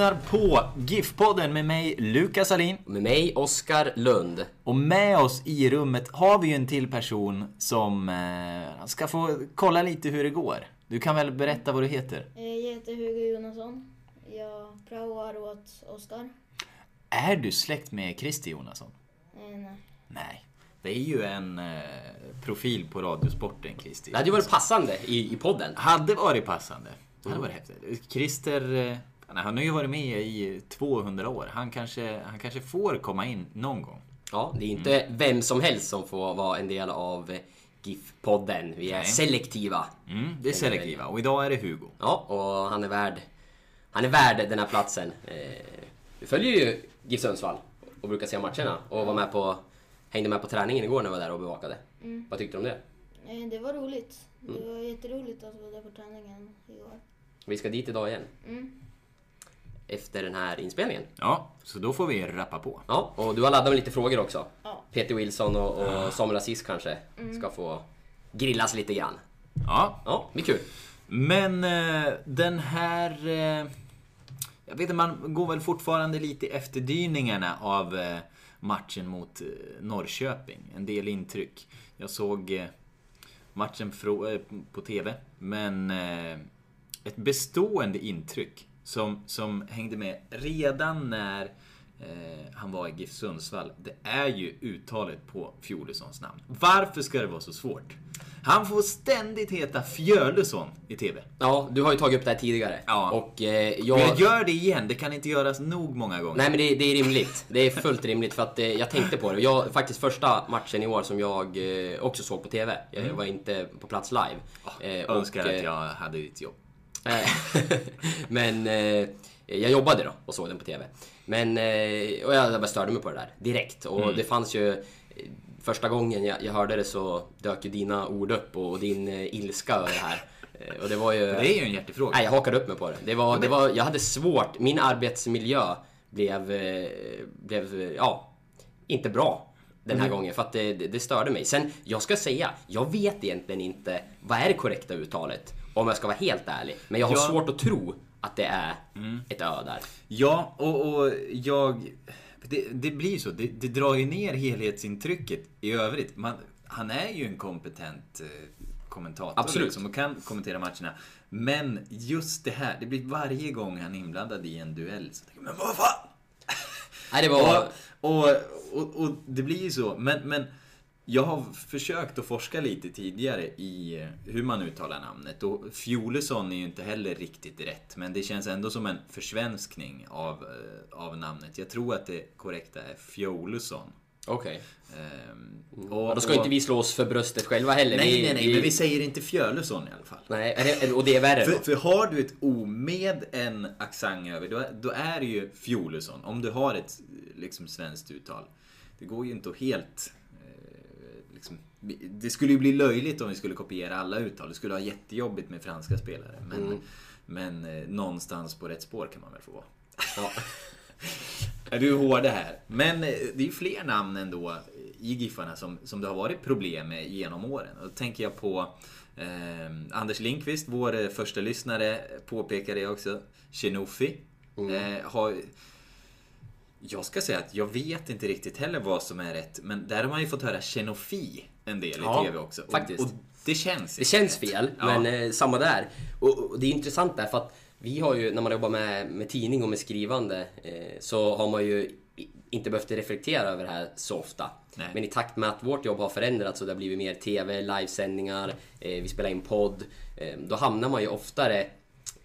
lyssnar på GIF-podden med mig, Lukas Alin. Med mig, Oskar Lund. Och med oss i rummet har vi ju en till person som eh, ska få kolla lite hur det går. Du kan väl berätta vad du heter? Jag heter Hugo Jonasson. Jag praoar åt Oskar. Är du släkt med Christer Jonasson? Eh, nej. Nej. Det är ju en eh, profil på Radiosporten, Christer. Det hade ju varit passande i, i podden. Hade varit passande. Det hade varit häftigt. Christer, han har ju varit med i 200 år. Han kanske, han kanske får komma in någon gång. Ja, det är inte vem som helst som får vara en del av eh, GIF-podden. Vi är Nej. selektiva. Mm, det är selektiva. Och idag är det Hugo. Ja, och han är värd, han är värd den här platsen. Eh, Du följer ju GIF Sundsvall och brukar se matcherna och var med på, hängde med på träningen igår när jag var där och bevakade. Vad tyckte du om det? Det var roligt. Det var jätteroligt att vara där på träningen igår. Vi ska dit idag igen. Mm. Efter den här inspelningen. Ja, så då får vi rappa på. Ja, och du har laddat med lite frågor också. Ja. Peter Wilson och, och Samuel Aziz kanske ska få grillas lite grann. Ja, Ja, det blir kul. men eh, den här... Eh, jag vet inte, man går väl fortfarande lite i efterdyningarna av eh, matchen mot eh, Norrköping. En del intryck. Jag såg eh, matchen eh, på TV, men eh, ett bestående intryck som, som hängde med redan när eh, han var i GIF Sundsvall. Det är ju uttalet på Fjolessons namn. Varför ska det vara så svårt? Han får ständigt heta Fjölesson i TV. Ja, du har ju tagit upp det här tidigare. Ja. Och eh, jag... jag gör det igen, det kan inte göras nog många gånger. Nej men det, det är rimligt. Det är fullt rimligt för att eh, jag tänkte på det. Jag, faktiskt första matchen i år som jag eh, också såg på TV. Jag var inte på plats live. Jag önskar och, att eh, jag hade ditt jobb. Men eh, jag jobbade då och såg den på TV. Men, eh, och jag bara störde mig på det där direkt. Och Mm. det fanns ju... eh, Första gången jag, jag hörde det så dök ju dina ord upp och, och din eh, ilska över det här. Eh, och det var ju... Det är ju en hjärtefråga. Nej, jag hakade upp mig på det. Det var, det var, jag hade svårt. Min arbetsmiljö blev, eh, blev ja, inte bra den Mm. här gången för att det, det, det störde mig. Sen, jag ska säga, jag vet egentligen inte vad är det korrekta uttalet om jag ska vara helt ärlig. Men jag har Ja. svårt att tro att det är ett ö där. Ja, och, och jag... Det, det blir så. Det, det drar ju ner helhetsintrycket i övrigt. Man, han är ju en kompetent eh, kommentator Absolut. liksom, och kan kommentera matcherna. Men just det här, det blir varje gång han är inblandad i en duell. Så tänker jag, men vad fan! Nej, det var... Och, och, och, och det blir ju så. Men, men jag har försökt att forska lite tidigare i eh, hur man uttalar namnet. Och Fjolesson är ju inte heller riktigt rätt. Men det känns ändå som en försvenskning av, eh, av namnet. Jag tror att det korrekta är Fjolesson. Okej. Ehm, Och då ska inte vi slå oss för bröstet själva heller. Nej, vi, nej, nej. Men vi säger inte Fjölesson i alla fall. Nej, och det är värre För, då. för har du ett O med en accent över, då, är- då är det ju Fjolesson. Om du har ett liksom, svenskt uttal. Det går ju inte att helt... Eh, liksom, det skulle ju bli löjligt om vi skulle kopiera alla uttal. Det skulle vara jättejobbigt med franska spelare. Men, Mm. men eh, någonstans på rätt spår kan man väl få vara. Ja. Är du hård här? Men eh, det är ju fler namn ändå i Giffarna som, som det har varit problem med genom åren. Och då tänker jag på eh, Anders Linkvist, vår eh, första lyssnare, påpekade jag också. Shenofi. Eh, har, jag ska säga att jag vet inte riktigt heller vad som är rätt. Men där har man ju fått höra Shenofi en del Ja, i TV också. Och, faktiskt. och det känns Det känns rätt. fel, Ja. men eh, samma där. Och, och det är intressant där för att vi har ju, när man jobbar med, med tidning och med skrivande, eh, så har man ju inte behövt reflektera över det här så ofta. Nej. Men i takt med att vårt jobb har förändrats och det har blivit mer TV, livesändningar, eh, vi spelar in podd, eh, då hamnar man ju oftare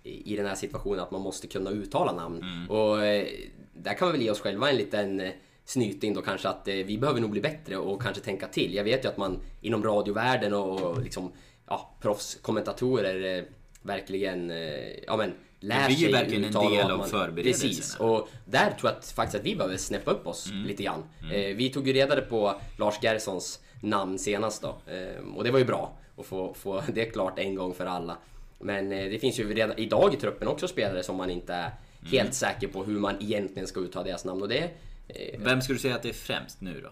i i den här situationen att man måste kunna uttala namn. Mm. Och eh, där kan vi väl ge oss själva en liten eh, snyting då kanske att eh, vi behöver nog bli bättre och kanske tänka till. Jag vet ju att man inom radiovärlden och, liksom, ja, proffskommentatorer eh, verkligen ja, men, lär Det blir ju sig verkligen en del av man- förberedelserna. Precis, och där tror jag att, faktiskt att vi behöver snäppa upp oss lite grann. Eh, vi tog ju reda på Lars Gerssons namn senast då. Och det var ju bra att få, få det klart en gång för alla. Men det finns ju redan idag i truppen också spelare som man inte är helt säker på hur man egentligen ska uttala deras namn. Och det, eh, Vem skulle du säga att det är främst nu då?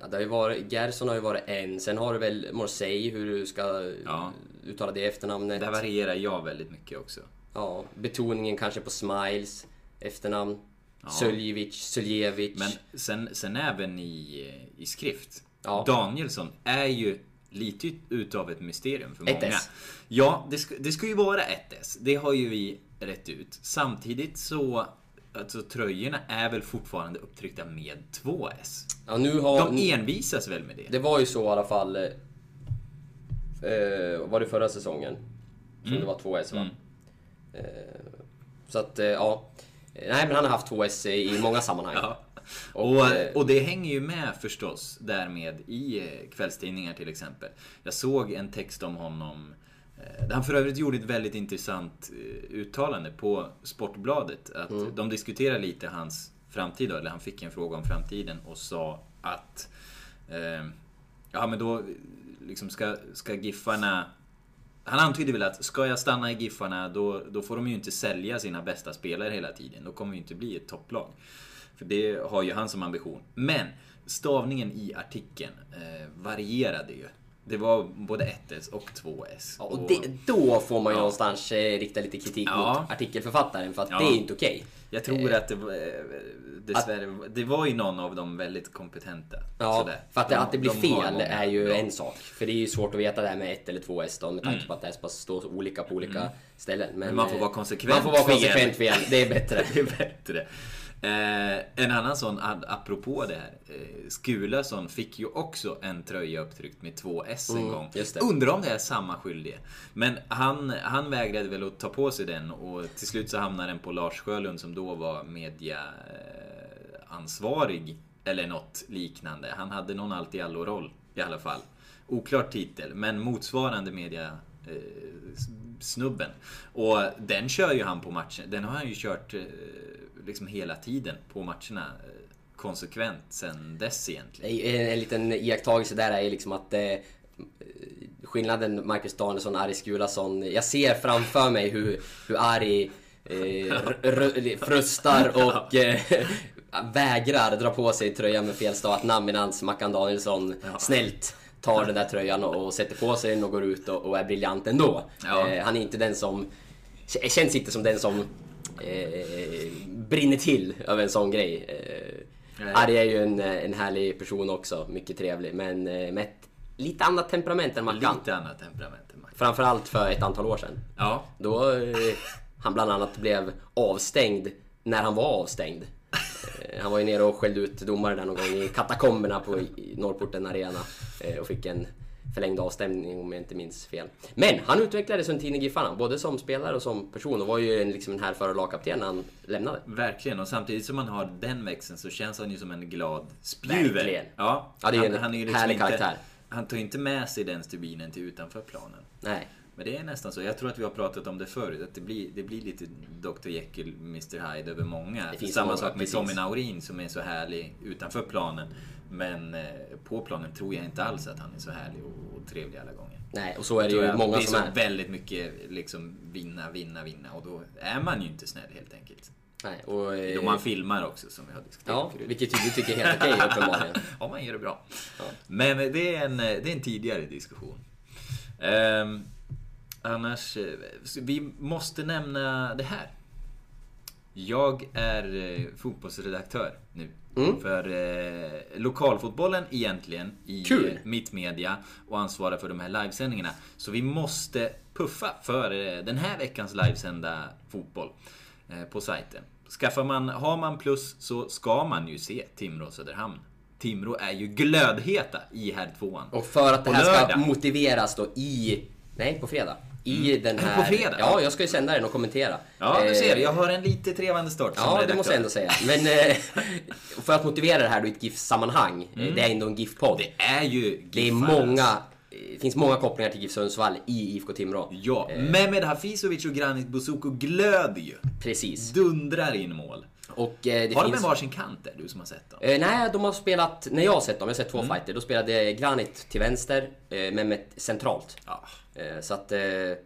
ja, det har ju varit, Gerson har ju varit en, sen har du väl Morsey, hur du ska Ja. uttala det efternamnet. Där varierar jag väldigt mycket också. Ja, betoningen kanske på Smiles efternamn. Söljevic, Söljevic. Men sen, sen även i, i skrift. Ja. Danielsson är ju lite utav ett mysterium för Ett många. S. Ja, det ska, det ska ju vara ett S. Det har ju vi rätt ut. Samtidigt så, alltså tröjorna är väl fortfarande upptryckta med två S. ja, nu har, De envisas väl med det? Det var ju så i alla fall. Eh, eh, var det förra säsongen? Som Mm. det var två S va? Eh, så att, eh, ja. Nej men han har haft två S i många sammanhang. Ja. Och, Och, eh, och det hänger ju med förstås därmed i eh, kvällstidningar till exempel. Jag såg en text om honom där han för övrigt gjorde ett väldigt intressant eh, uttalande på Sportbladet. Att Mm. De diskuterade lite hans framtid, eller han fick en fråga om framtiden och sa att eh, Ja men då liksom ska, ska Giffarna han antydde väl att ska jag stanna i Giffarna då, då får de ju inte sälja sina bästa spelare hela tiden. Då kommer vi inte bli ett topplag. För det har ju han som ambition. Men stavningen i artikeln eh, varierade ju. Det var både 1S och 2S. Ja, och det, då får man ju Ja. någonstans eh, rikta lite kritik Ja. mot artikelförfattaren för att Ja. det är inte okej. Jag tror att det var, eh, dessvärre, det var ju någon av dem väldigt kompetenta. Ja, Sådär. för att, De- att det blir de fel många är ju en sak. För det är ju svårt att veta det här med ett eller två S då, med tanke Mm. på att det är så pass står olika på olika ställen. Men, Men man får eh, vara konsekvent Man får vara fel. konsekvent fel, det är bättre. Det är bättre. Eh, en annan sån, apropå det här. Eh, Skulason fick ju också en tröja upptryckt med två S en Mm, gång. Undrar om det är samma skyldige. Men han, han vägrade väl att ta på sig den och till slut så hamnade den på Lars Sjölund som då var media eh, ansvarig eller något liknande. Han hade någon allt i allo-roll i alla fall. Oklar titel, men motsvarande media eh, snubben. Och den kör ju han på matchen. Den har han ju kört eh, liksom hela tiden på matcherna. eh, Konsekvent sen dess egentligen. En, en liten iakttagelse där är liksom att eh, skillnaden Marcus Danielsson och Ari Skulason. Jag ser framför mig hur, hur Ari eh, frustar och eh, vägrar dra på sig tröjan med felstavat namn medan Mackan Danielsson snällt tar den där tröjan och, sätter på sig den och går ut och, och är briljant ändå. Ja. Eh, han är inte den som känns inte som den som eh, brinner till över en sån grej. Eh, Nej. Ari är ju en, en härlig person också, mycket trevlig. Men eh, med ett lite annat temperament än Mackan. Lite annat temperament än Mac. Framförallt för ett antal år sedan. Ja. Då eh, han bland annat blev avstängd när han var avstängd. Eh, han var ju nere och skällde ut domare där någon gång i katakomberna på Norrporten Arena. Eh, och fick en förlängd avstängning om jag inte minns fel. Men han utvecklades under tiden i Giffarna, både som spelare och som person. Och var ju en, liksom en härförare lagkapten när han lämnade. Verkligen, och samtidigt som man har den växeln så känns han ju som en glad spjuver. Verkligen. Ja, Ja, det är han, en han är ju härlig inte, karaktär. Han tar inte med sig den stubinen till utanför planen. Nej. Men det är nästan så. Jag tror att vi har pratat om det förut. Att det blir, det blir lite Dr Jekyll, Mr Hyde över många. Samma många, sak med precis. Tommy Naurin som är så härlig utanför planen. Men eh, på planen tror jag inte alls att han är så härlig och, trevlig alla gånger. Nej, och så är det ju många det är som så är. väldigt mycket liksom vinna, vinna, vinna. Och då är man ju inte snäll helt enkelt. Nej, och, eh, Då man filmar också som vi har diskuterat Ja, förut. vilket du tycker är helt okej uppenbarligen. Ja, man gör det bra. Ja. Men det är, en, det är en tidigare diskussion. Ehm, annars, eh, vi måste nämna det här. Jag är eh, fotbollsredaktör nu. Mm. För eh, lokalfotbollen egentligen i Kul. eh, mitt media och ansvarar för de här livesändningarna. Så vi måste puffa för eh, den här veckans livesända fotboll eh, på sajten. Skaffar man, har man plus så ska man ju se Timrå och Söderhamn. Timrå är ju glödheta i här tvåan. Och för att det här ska motiveras då i... Nej, på fredag. I den här... På fredag? Ja, jag ska ju sända den och kommentera. Ja, du Eh, ser. Jag har en lite trevande start som Ja, det redaktör. måste jag ändå säga. Men eh, för att motivera det här då i ett GIF-sammanhang. eh, Det är ändå en GIF-podd. Mm. Det är ju Det är många... Det finns många kopplingar till GIF Sundsvall i IFK Timrå. Ja, Eh. Mehmed Hafizovic och Granit Bouzouko glöder ju. Precis. Dundrar in mål. Och eh, det har de finns... en varsin kant där, du som har sett dem? Eh, nej, de har spelat... När jag har sett dem, jag har sett Mm. två fighter, då spelade Granit till vänster, eh, Mehmet centralt. Ja, Eh, så att... Eh, säger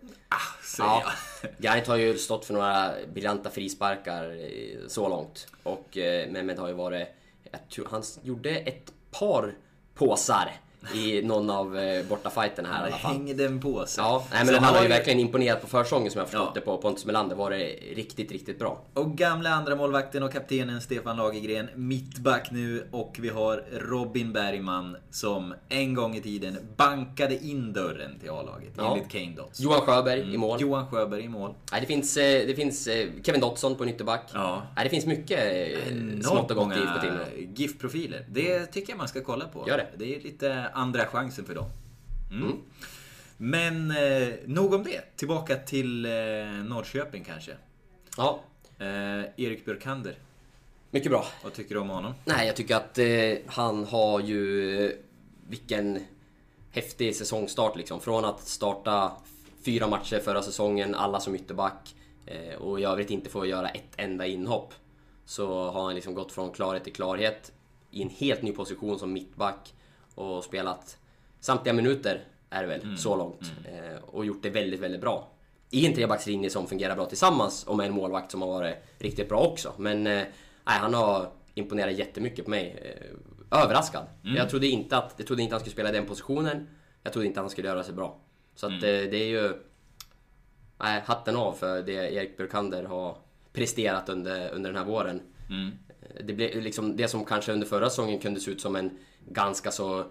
ja. Granit har ju stått för några briljanta frisparkar eh, så långt. Och eh, Mehmet har ju varit... Jag tror han gjorde ett par påsar i någon av eh, bortafighterna här i alla fall. Hänger den på sig. Ja, nej, men han har ju verkligen imponerat på försäsongen som jag förstått Ja. det på. Pontus Melander var det riktigt, riktigt bra. Och gamla andra målvakten och kaptenen Stefan Lagergren, mittback nu. Och vi har Robin Bergman som en gång i tiden bankade in dörren till A-laget, Ja. enligt Kane Dots. Johan Sjöberg Mm. i mål. Johan Sjöberg i mål. Nej, det finns, eh, det finns eh, Kevin Dotson på en ytterback. Ja. Nej, det finns mycket eh, Enormt smått och gott i IFK Timrå. GIF-profiler. Det tycker jag man ska kolla på. Gör det. Det är lite andra chansen för dem. Mm. Mm. Men eh, nog om det. Tillbaka till eh, Norrköping kanske. Ja, Eh, Erik Björkander, mycket bra. vad tycker du om honom? Nej, jag tycker att eh, han har ju... eh, Vilken häftig säsongstart liksom. Från att starta fyra matcher förra säsongen, alla som ytterback eh, och i övrigt inte få göra ett enda inhopp. Så har han liksom gått från klarhet till klarhet i en helt ny position som mittback och spelat samtliga minuter är det väl, så långt. Eh, och gjort det väldigt, väldigt bra. I en trebackslinje som fungerar bra tillsammans och med en målvakt som har varit riktigt bra också. Men eh, han har imponerat jättemycket på mig. Eh, överraskad. Jag, trodde inte att, jag trodde inte han skulle spela i den positionen. Jag trodde inte att han skulle göra sig bra. Så att eh, det är ju... Nej, hatten av för det Erik Björkander har presterat under, under den här våren. Eh, Det, blev liksom, det som kanske under förra säsongen kunde se ut som en ganska så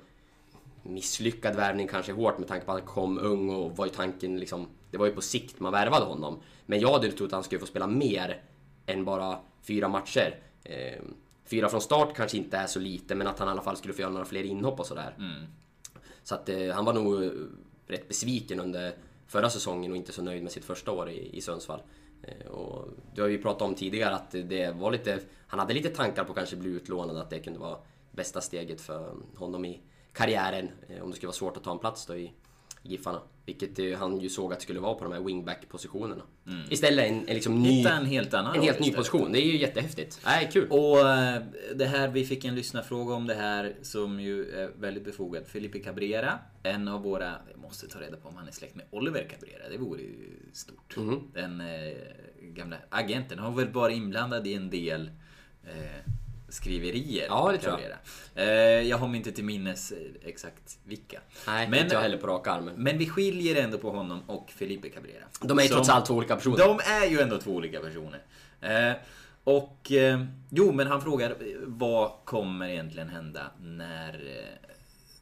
misslyckad värvning kanske hårt med tanke på att han kom ung och var ju tanken liksom... Det var ju på sikt man värvade honom. Men jag hade trott att han skulle få spela mer än bara fyra matcher. Eh, fyra från start kanske inte är så lite, men att han i alla fall skulle få göra några fler inhopp och sådär. Så att eh, han var nog eh, rätt besviken under förra säsongen och inte så nöjd med sitt första år i, i Sundsvall. Eh, och du har ju pratat om tidigare att det var lite, han hade lite tankar på att kanske bli utlånad, att det kunde vara bästa steget för honom i karriären. Eh, om det skulle vara svårt att ta en plats då i Giffarna. Vilket han ju såg att det skulle vara på de här wingback-positionerna. Istället en, en liksom ny... Hitta en helt annan en helt ny istället. position. Det är ju jättehäftigt. Nej, kul. Och eh, det här, vi fick en lyssnarfråga om det här som ju är väldigt befogad. Felipe Cabrera, en av våra, jag måste ta reda på om han är släkt med Oliver Cabrera, det vore ju stort. Mhm. Den eh, gamla agenten har väl varit inblandad i en del eh, skriverier. Ja, det tror jag. Eh, jag har mig inte till minnes exakt vilka. Nej, men, inte jag heller på rak arm. men vi skiljer ändå på honom och Felipe Cabrera. De är ju Som- trots allt två olika personer. de är ju ändå två olika personer. Eh, och eh, jo, men han frågar vad kommer egentligen hända när,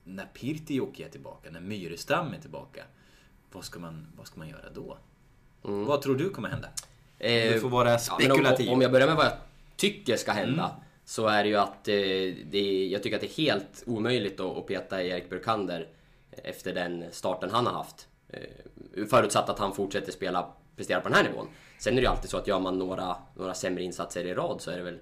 när Pirtijoki är tillbaka, när Myrestam är tillbaka? Vad ska man, vad ska man göra då? Vad tror du kommer hända? Eh, du får vara spekulativ. om, om jag börjar med vad jag tycker ska hända. Mm. Så är det ju att eh, det, är- jag tycker att det är helt omöjligt att, peta Erik Burkander efter den starten han har haft. Eh, förutsatt att han fortsätter spela, prestera på den här nivån. Sen är det ju alltid så att gör man några, några sämre insatser i rad så är det väl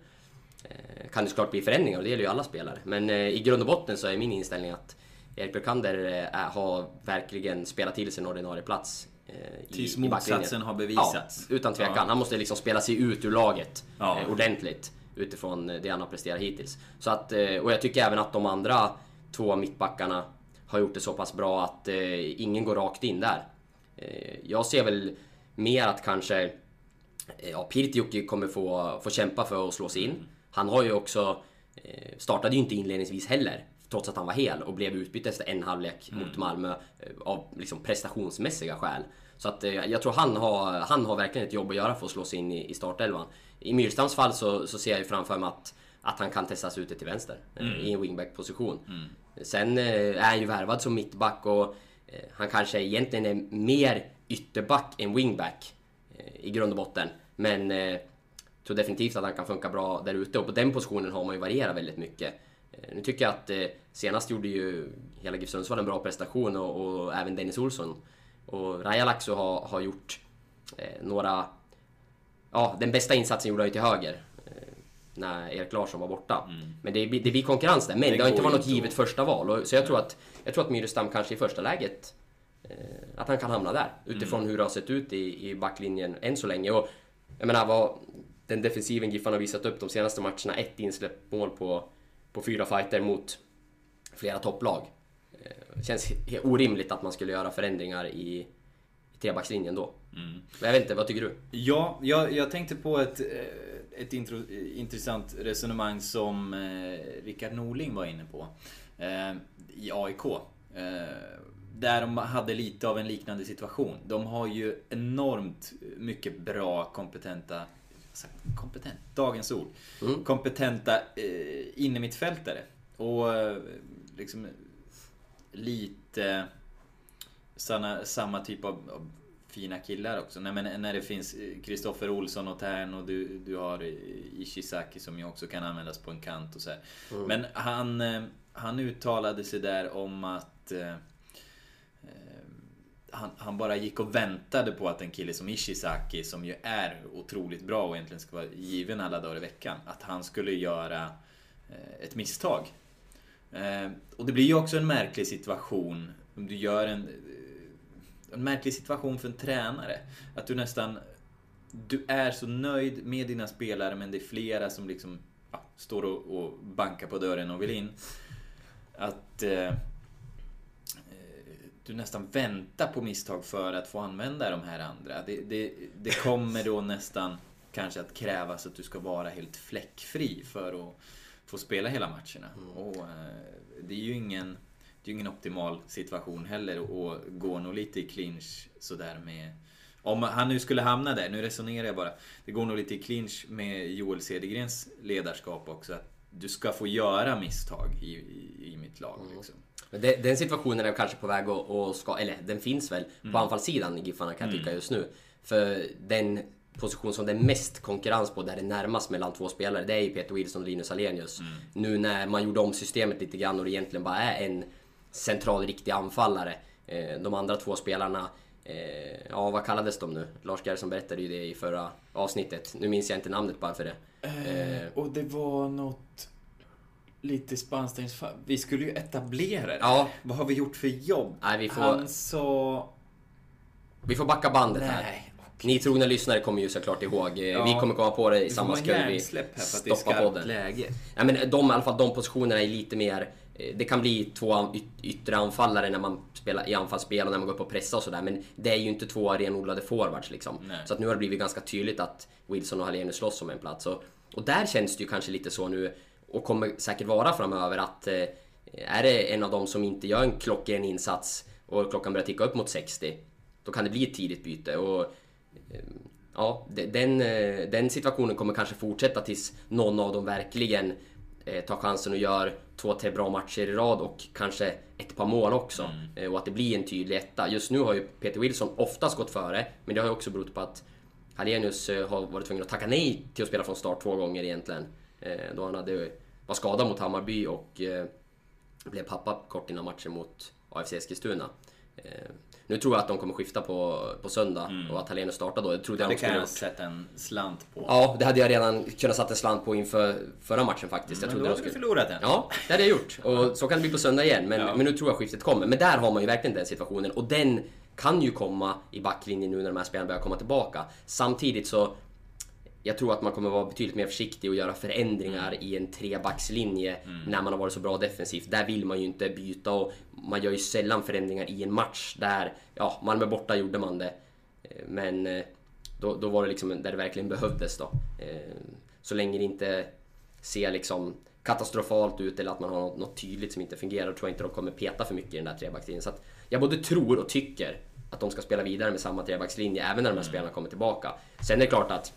eh, kan det såklart bli förändringar och det gäller ju alla spelare. Men i grund och botten så är min inställning att Erik Burkander har verkligen spelat till sin ordinarie plats. i- Tills motsatsen har bevisats. Ja, utan tvekan. Ja. Han måste liksom spela sig ut ur laget Ja. ordentligt utifrån det han har presterat hittills. Så att, eh, och jag tycker även att de andra två mittbackarna har gjort det så pass bra att eh, ingen går rakt in där. Eh, jag ser väl mer att kanske eh, ja, Pirtijoki kommer få, få kämpa för att slå sig in. Han har ju också eh, startade ju inte inledningsvis heller, trots att han var hel och blev utbytt efter en halvlek mot Malmö eh, av liksom prestationsmässiga skäl. Så att eh, jag tror han har, han har verkligen ett jobb att göra för att slå sig in i, i startelvan. I Myrstams fall så, så ser jag ju framför mig att, att han kan testas ute till vänster eh, i en wingback-position. Sen eh, är han ju värvad som mittback och eh, han kanske egentligen är mer ytterback än wingback i grund och botten. Men eh, tror definitivt att han kan funka bra där ute och på den positionen har man ju varierat väldigt mycket. Nu tycker jag att senast gjorde ju hela GIF Sundsvall en bra prestation och, och även Dennis Olsson Och Rajalaxo har, har gjort några... Ja, den bästa insatsen gjorde han ju till höger. Eh, när Erik Larsson var borta. Men det, det blir konkurrens där. Men det, har inte varit något givet första val. Och, så jag tror att, jag tror att Myrestam kanske i första läget eh, att han kan hamna där. Utifrån hur det har sett ut i, i backlinjen än så länge. Och jag menar vad den defensiven Giffarna har visat upp de senaste matcherna. Ett insläppt mål på, på fyra fighter mot flera topplag. Eh, Det känns he- orimligt att man skulle göra förändringar i, i trebackslinjen då. Men jag vet inte, vad tycker du? Ja, jag, jag tänkte på ett, eh, ett intro, eh, intressant resonemang som eh, Rickard Norling var inne på. Eh, I AIK. Eh, där de hade lite av en liknande situation. De har ju enormt mycket bra, kompetenta kompetent, dagens ord. Kompetenta eh, innermittfältare. Och eh, liksom lite samma, samma typ av, av fina killar också. Nej, men när det finns Kristoffer Olsson och Tern och du, du har Ishizaki som ju också kan användas på en kant och så här. Men han, eh, han uttalade sig där om att eh, eh, han, han bara gick och väntade på att en kille som Ishizaki, som ju är otroligt bra och egentligen ska vara given alla dagar i veckan, att han skulle göra eh, ett misstag. Eh, och det blir ju också en märklig situation om du gör en, eh, en märklig situation för en tränare. Att du nästan du är så nöjd med dina spelare men det är flera som liksom ja, står och, och bankar på dörren och vill in. Att eh, eh, du nästan väntar på misstag för att få använda de här andra. Det, det, det kommer då nästan kanske att krävas att du ska vara helt fläckfri för att få spela hela matcherna. Och eh, det är ju ingen, det är ju ingen optimal situation heller och gå nog lite i clinch sådär med om han nu skulle hamna där, nu resonerar jag bara. Det går nog lite i clinch med Joel Cedergrens ledarskap också. Att du ska få göra misstag i, i, i mitt lag. Liksom. Men det, den situationen är kanske på väg att, att ska, eller den finns väl på anfallssidan i Giffarna kan jag tycka just nu. För den position som det är mest konkurrens på, där det är närmast mellan två spelare, det är ju Peter Wilson och Linus Alenius. Nu när man gjorde om systemet lite grann och det egentligen bara är en central riktig anfallare. Eh, De andra två spelarna, eh, ja vad kallades de nu? Lars Gerson berättade ju det i förra avsnittet. Nu minns jag inte namnet bara för det. Eh, och det var något lite spanskt. Vi skulle ju etablera det. Ja. Vad har vi gjort för jobb? Nej, vi får- Han sa... Vi får backa bandet här. Nej, Ni trogna lyssnare kommer ju såklart ihåg. Eh, Ja. Vi kommer komma på det i samma sekund vi här stoppar podden. läge. Ja, men de, i alla fall de positionerna är lite mer... eh, Det kan bli två yt- yttre anfallare när man spelar i anfallsspel och när man går upp och pressar och sådär. Men det är ju inte två renodlade forwards liksom. Nej. Så att nu har det blivit ganska tydligt att Wilson och Hallenius slåss om en plats. Och, och där känns det ju kanske lite så nu, och kommer säkert vara framöver, att eh, är det en av dem som inte gör en klockren insats och klockan börjar ticka upp mot 60, då kan det bli ett tidigt byte. Och, eh, ja, de- den, eh, den situationen kommer kanske fortsätta tills någon av dem verkligen eh, tar chansen och gör två, tre bra matcher i rad och kanske ett par mål också. Eh, och att det blir en tydlig etta. Just nu har ju Peter Wilson oftast gått före, men det har ju också berott på att Hallenius eh, har varit tvungen att tacka nej till att spela från start två gånger egentligen. Eh, Då han hade, var skadad mot Hammarby och blev pappa kort innan matchen mot AFC Eskilstuna. Nu tror jag att de kommer skifta på, på söndag och att Hallenius startar då. Det trodde jag Det de kan skulle jag gjort. sätta en slant på. Ja, det hade jag redan kunnat satt en slant på inför förra matchen faktiskt. Jag Men trodde då de har du förlorat den. Ja, det hade jag gjort. Och så kan det bli på söndag igen. Men, Ja. men nu tror jag skiftet kommer. Men där har man ju verkligen den situationen. Och den kan ju komma i backlinjen nu när de här spelarna börjar komma tillbaka. Samtidigt så... Jag tror att man kommer vara betydligt mer försiktig och göra förändringar Mm. i en trebackslinje när man har varit så bra defensivt. Där vill man ju inte byta och man gör ju sällan förändringar i en match där, ja, Malmö borta gjorde man det. Eh, Men eh, då, då var det liksom där det verkligen behövdes då. Eh, Så länge det inte ser liksom katastrofalt ut eller att man har något, något tydligt som inte fungerar, tror jag inte de kommer peta för mycket i den där trebackslinjen. Så att jag både tror och tycker att de ska spela vidare med samma trebackslinje även när de här spelarna kommer tillbaka. Sen är det klart att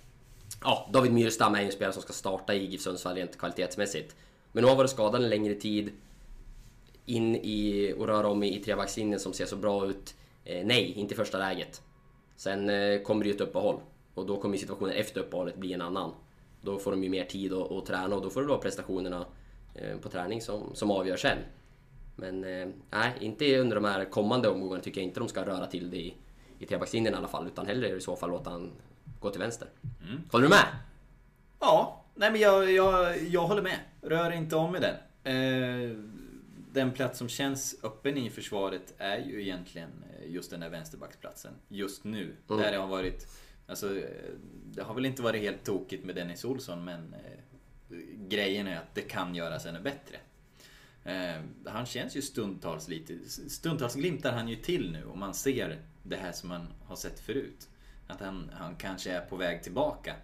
ja, David Myrstam är ju en spelare som ska starta i GIF Sundsvall rent kvalitetsmässigt. Men nu har han varit skadad en längre tid. In i och röra om i, i trebackslinjen som ser så bra ut. Eh, nej, inte i första läget. Sen eh, kommer det ju ett uppehåll. Och då kommer situationen efter uppehållet bli en annan. Då får de ju mer tid att, att träna och då får det vara prestationerna eh, på träning som, som avgör sen. Men eh, nej, inte under de här kommande omgångarna tycker jag inte de ska röra till det i, i trebackslinjen i alla fall. Utan hellre i så fall låta han gå till vänster. Mm. Håller du med? Ja, nej men jag, jag, jag håller med. Rör inte om i den. Eh, den plats som känns öppen i försvaret är ju egentligen eh, just den där vänsterbacksplatsen. Just nu. Mm. Där det har varit... Alltså, eh, det har väl inte varit helt tokigt med Dennis Olsson men eh, grejen är att det kan göras ännu bättre. Eh, han känns ju stundtals lite... Stundtals glimtar han ju till nu och man ser det här som man har sett förut. Att han, han kanske är på väg tillbaka.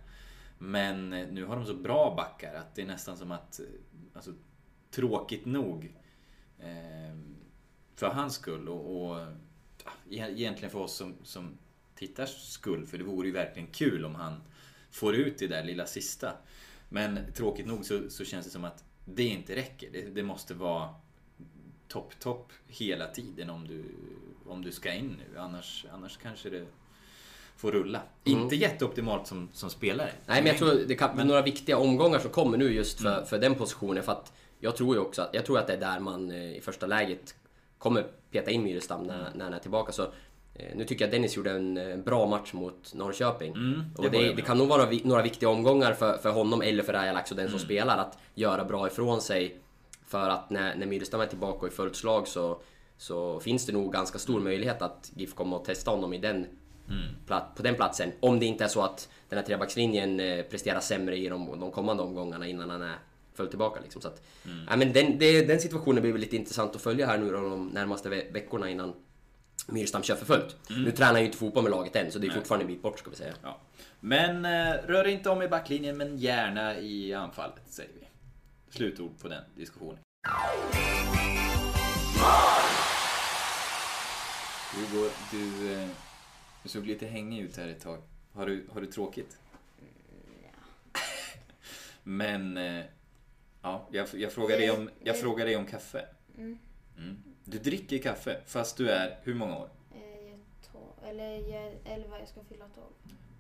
Men eh, nu har de så bra backar att det är nästan som att... Eh, alltså, tråkigt nog. Eh, för hans skull och, och e-, egentligen för oss som, som tittars skull. För det vore ju verkligen kul om han får ut det där lilla sista. Men tråkigt nog så, så känns det som att det inte räcker. Det, det måste vara topp, topp hela tiden om du, om du ska in nu. Annars, annars kanske det får rulla. Inte jätteoptimalt som, som spelare. Nej, men jag tror det kan bli några viktiga omgångar som kommer nu just för, Mm. för den positionen. För att jag tror ju också att, jag tror att det är där man eh, i första läget kommer peta in Myrestam när, Mm. när han är tillbaka. Så, eh, nu tycker jag Dennis gjorde en eh, bra match mot Norrköping. Mm, det och det, det kan nog vara några viktiga omgångar för, för honom eller för Rajalax och den Mm. som spelar att göra bra ifrån sig. För att när, när Myrestam är tillbaka och i fullt slag så, så finns det nog ganska stor möjlighet att GIF kommer att testa honom i den plat- på den platsen. Om det inte är så att den här trebackslinjen eh, presterar sämre i de, de kommande omgångarna innan han är fullt tillbaka. Liksom. Så att, ja, men den, det, den situationen blir väl lite intressant att följa här nu då, de närmaste ve- veckorna innan Myrstam kör för fullt. Nu tränar han ju inte fotboll med laget än, så det är fortfarande en bit bort ska vi säga. Ja. Men eh, rör inte om i backlinjen, men gärna i anfallet, säger vi. Slutord på den diskussionen. Går, du, eh, du såg lite hängig ut här ett tag. Har du, har du tråkigt? Men, eh, ja, jag, jag, frågar dig om, jag frågar dig om kaffe. Mm. Mm. Du dricker kaffe, fast du är, hur många år? Eh, jag tar, eller jag är 11, jag ska fylla 12.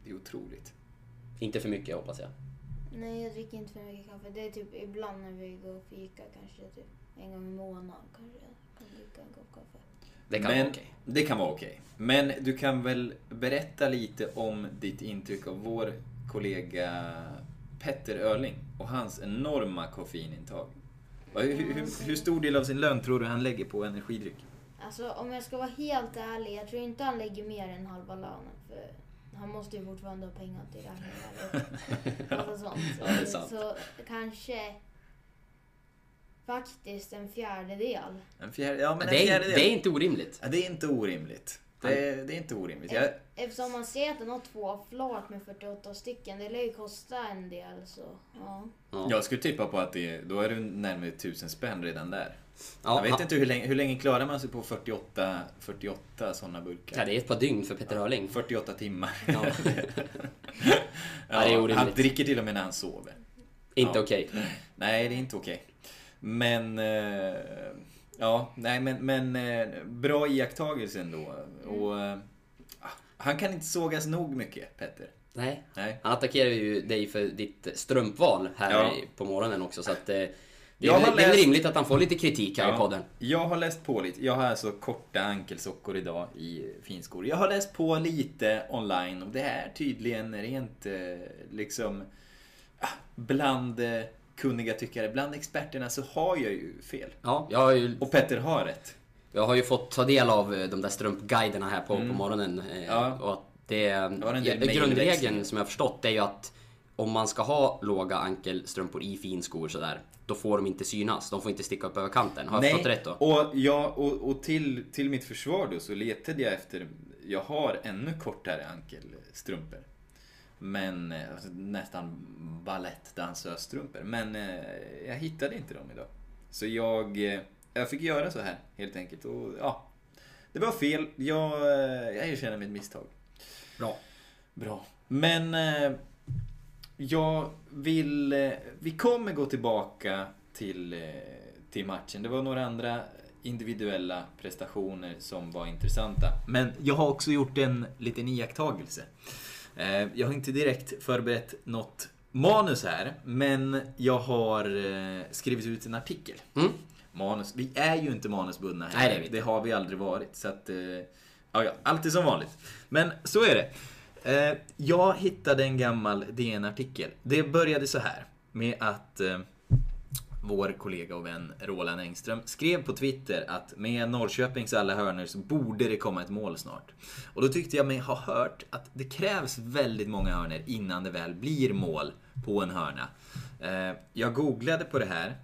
Det är otroligt. Inte för mycket hoppas jag. Nej, jag dricker inte för mycket kaffe. Det är typ ibland när vi går och fika, kanske typ en gång i månaden kanske jag kan dricka en kopp kaffe. Det kan Men, vara okej. Det kan vara okej. Men du kan väl berätta lite om ditt intryck av vår kollega Petter Öling och hans enorma koffeinintag. Hur, hur, hur stor del av sin lön tror du han lägger på energidryck? Alltså om jag ska vara helt ärlig, jag tror inte han lägger mer än halva lönen. För han måste ju fortfarande ha pengar till räkningar och massa sånt. Ja, det är sant. Så kanske faktiskt en fjärdedel. En fjärde, ja, men en Det är, fjärdedel. det är inte orimligt. Ja, det är inte orimligt. Det är, det är inte orimligt. Jag, Eftersom man ser att den har två flak med 48 stycken, det lär ju kosta en del så ja. Ja. jag skulle tippa på att det, då är du närmare tusen spänn redan där. Ja, jag vet han- inte hur länge, hur länge klarar man sig på 48, 48 sådana burkar? Ja, det är ett par dygn för Petter Hörling. 48 timmar. Ja. Ja, det är orimligt. han dricker till och med när han sover. Inte Ja. okej. Nej, det är inte okej. Men... Eh, ja, nej men, men eh, bra iakttagelse ändå. Och, eh, han kan inte sågas nog mycket, Petter. Nej. Nej. Han attackerar ju dig för ditt strumpval här Ja. på morgonen också så att det Jag är, väl- det är läst- rimligt att han får lite kritik här i podden. Jag har läst på lite. Jag har alltså korta ankelsockor idag i finskor. Jag har läst på lite online och det är tydligen rent liksom ah, bland kunniga tyckare, bland experterna så har jag ju fel. Ja, jag har ju, Och Petter har rätt. jag har ju fått ta del av eh, de där strumpguiderna här på, på morgonen. eh, Mm. Ja. Och att det, del ja, grundregeln som jag har förstått är ju att om man ska ha låga ankelstrumpor i finskor sådär, då får de inte synas. De får inte sticka upp över kanten. Har jag förstått rätt då? Och, ja, och, och till, till mitt försvar då så letade jag efter, jag har ännu kortare ankelstrumpor. Men, eh, alltså, nästan balettdansösstrumpor. Men eh, jag hittade inte dem idag. Så jag, eh, jag fick göra så här helt enkelt. Och ja, det var fel. Jag, eh, jag erkänner mitt misstag. Bra. Bra. Men eh, jag vill... Eh, vi kommer gå tillbaka till, eh, till matchen. Det var några andra individuella prestationer som var intressanta. Men jag har också gjort en liten iakttagelse. Eh, jag har inte direkt förberett något manus här, men jag har eh, skrivit ut en artikel. Mm. manus. Vi är ju inte manusbundna här. Nej, det det har vi aldrig varit. Så att, eh, ja, ja, allt är som vanligt. Men så är det. Jag hittade en gammal DN-artikel. Det började så här med att vår kollega och vän Roland Engström skrev på Twitter att med Norrköpings alla hörnor så borde det komma ett mål snart. Och då tyckte jag mig ha hört att det krävs väldigt många hörnor innan det väl blir mål på en hörna. Eh, jag googlade på det här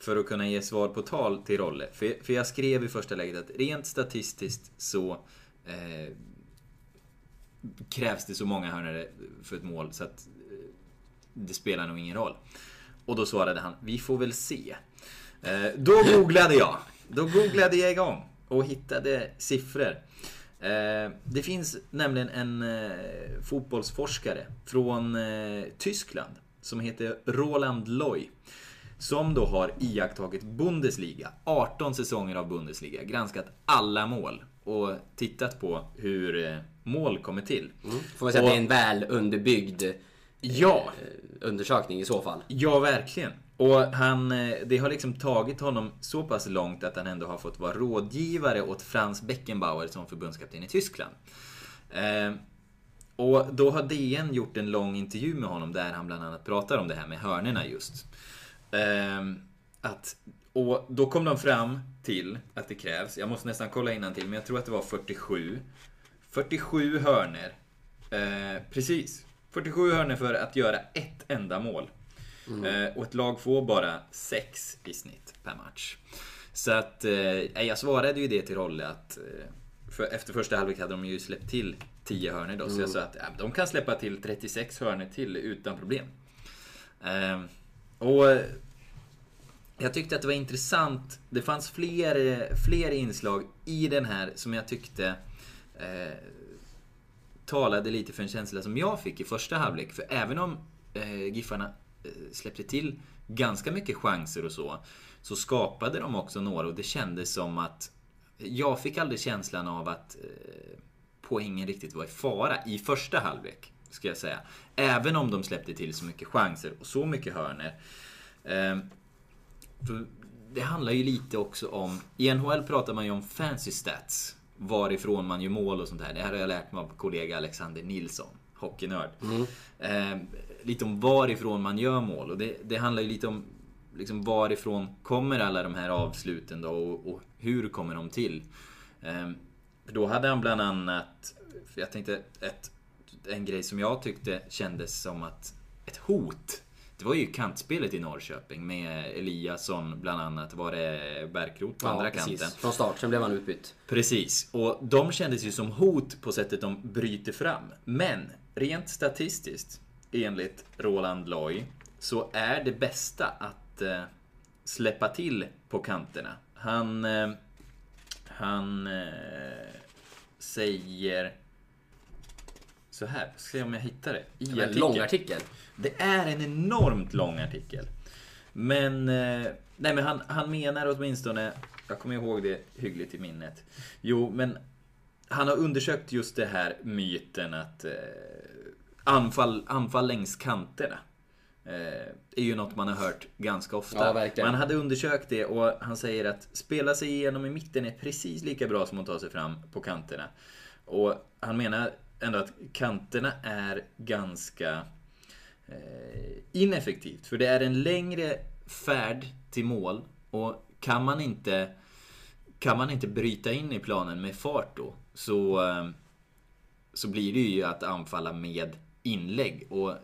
för att kunna ge svar på tal till Rolle. För, jag skrev i första läget att rent statistiskt så eh, krävs det så många hörnor för ett mål så att eh, det spelar nog ingen roll. Och då svarade han, vi får väl se. Eh, då googlade jag. Då googlade jag igång och hittade siffror. Eh, det finns nämligen en eh, fotbollsforskare från Tyskland som heter Roland Loy. Som då har iakttagit Bundesliga, 18 säsonger av Bundesliga, granskat alla mål och tittat på hur mål kommer till. Får man säga att Och- det är en väl underbyggd Ja, eh, undersökning i så fall. Ja, verkligen. Och han, eh, det har liksom tagit honom så pass långt att han ändå har fått vara rådgivare åt Franz Beckenbauer som förbundskapten i Tyskland. Eh, och då har DN gjort en lång intervju med honom där han bland annat pratar om det här med hörnerna just. Eh, att, och då kom de fram till att det krävs, jag måste nästan kolla till men jag tror att det var 47. 47 hörner. Eh, precis. 47 hörnor för att göra ett enda mål. Eh, och ett lag får bara 6 i snitt per match. Så att, eh, jag svarade ju det till Rolle att eh, för efter första halvlek hade de ju släppt till 10 hörnor då. Så jag sa att ja, de kan släppa till 36 hörnor till utan problem. Eh, och eh, jag tyckte att det var intressant. Det fanns fler, fler inslag i den här som jag tyckte eh, talade lite för en känsla som jag fick i första halvlek. För även om eh, Giffarna eh, släppte till ganska mycket chanser och så, så skapade de också några och det kändes som att jag fick aldrig känslan av att eh, poängen riktigt var i fara i första halvlek. Ska jag säga. Även om de släppte till så mycket chanser och så mycket hörner. Eh, för det handlar ju lite också om... I NHL pratar man ju om fancy stats. Varifrån man gör mål och sånt där. Det här har jag lärt mig av kollega Alexander Nilsson, hockeynörd. Eh, lite om varifrån man gör mål. Och det, det handlar ju lite om liksom varifrån kommer alla de här avsluten då och, och hur kommer de till? Eh, för då hade han bland annat, för jag tänkte ett, en grej som jag tyckte kändes som att ett hot. Det var ju kantspelet i Norrköping med Eliasson bland annat. Var det Bärkroth på andra kanten? Från start, sen blev han utbytt. Precis, och de kändes ju som hot på sättet de bryter fram. Men rent statistiskt, enligt Roland Loy, så är det bästa att eh, släppa till på kanterna. Han, eh, han eh, säger så här, ska se om jag hittar det. I En artikeln. lång artikel. Det är en enormt lång artikel. Men, eh, nej men han, han menar åtminstone, jag kommer ihåg det hyggligt i minnet. Jo, men han har undersökt just det här myten att eh, anfall, anfall längs kanterna. Eh, är ju något man har hört ganska ofta. Ja. Man hade undersökt det och han säger att spela sig igenom i mitten är precis lika bra som att ta sig fram på kanterna. Och han menar ändå att kanterna är ganska eh, ineffektivt. För det är en längre färd till mål och kan man inte kan man inte bryta in i planen med fart då så, eh, så blir det ju att anfalla med inlägg. Och eh,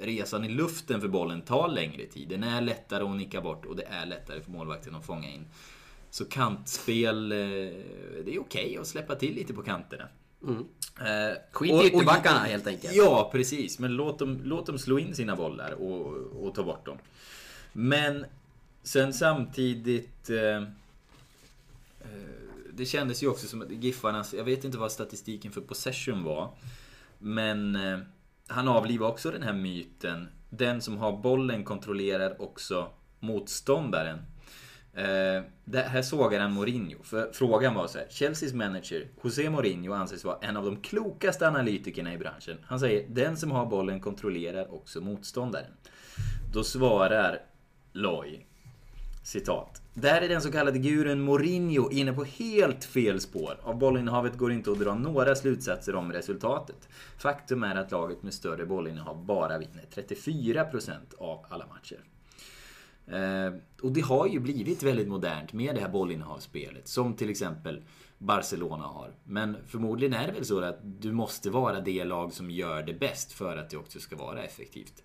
resan i luften för bollen tar längre tid. Den är lättare att nicka bort och det är lättare för målvakten att fånga in. Så kantspel, eh, det är okej att släppa till lite på kanterna. Mm. Eh, Skit i och- ytterbackarna, helt enkelt. Ja, precis. Men låt dem, låt dem slå in sina bollar och, och ta bort dem. Men sen samtidigt... Eh, eh, det kändes ju också som att Giffarnas... Jag vet inte vad statistiken för possession var. Men eh, han avlivar också den här myten. Den som har bollen kontrollerar också motståndaren. Eh, det här sågar han Mourinho. För frågan var så här. Chelseas manager José Mourinho anses vara en av de klokaste analytikerna i branschen. Han säger den som har bollen kontrollerar också motståndaren. Då svarar Loy. Citat. Där är den så kallade gurun Mourinho inne på helt fel spår. Av bollinnehavet går inte att dra några slutsatser om resultatet. Faktum är att laget med större bollinnehav bara vinner 34% av alla matcher. Eh, och det har ju blivit väldigt modernt med det här bollinnehavsspelet. Som till exempel Barcelona har. Men förmodligen är det väl så att du måste vara det lag som gör det bäst för att det också ska vara effektivt.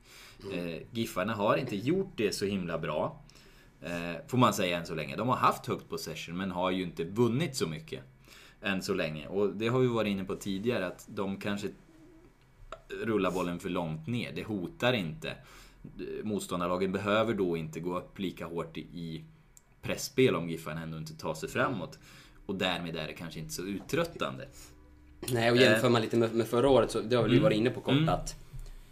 Eh, Giffarna har inte gjort det så himla bra. Eh, får man säga än så länge. De har haft högt possession men har ju inte vunnit så mycket. Än så länge. Och det har vi varit inne på tidigare att de kanske rullar bollen för långt ner. Det hotar inte. Motståndarlagen behöver då inte gå upp lika hårt i pressspel om Giffarna ändå inte tar sig framåt. Och därmed är det kanske inte så uttröttande. Nej, och jämför man lite med, med förra året så det har vi Mm. varit inne på kort att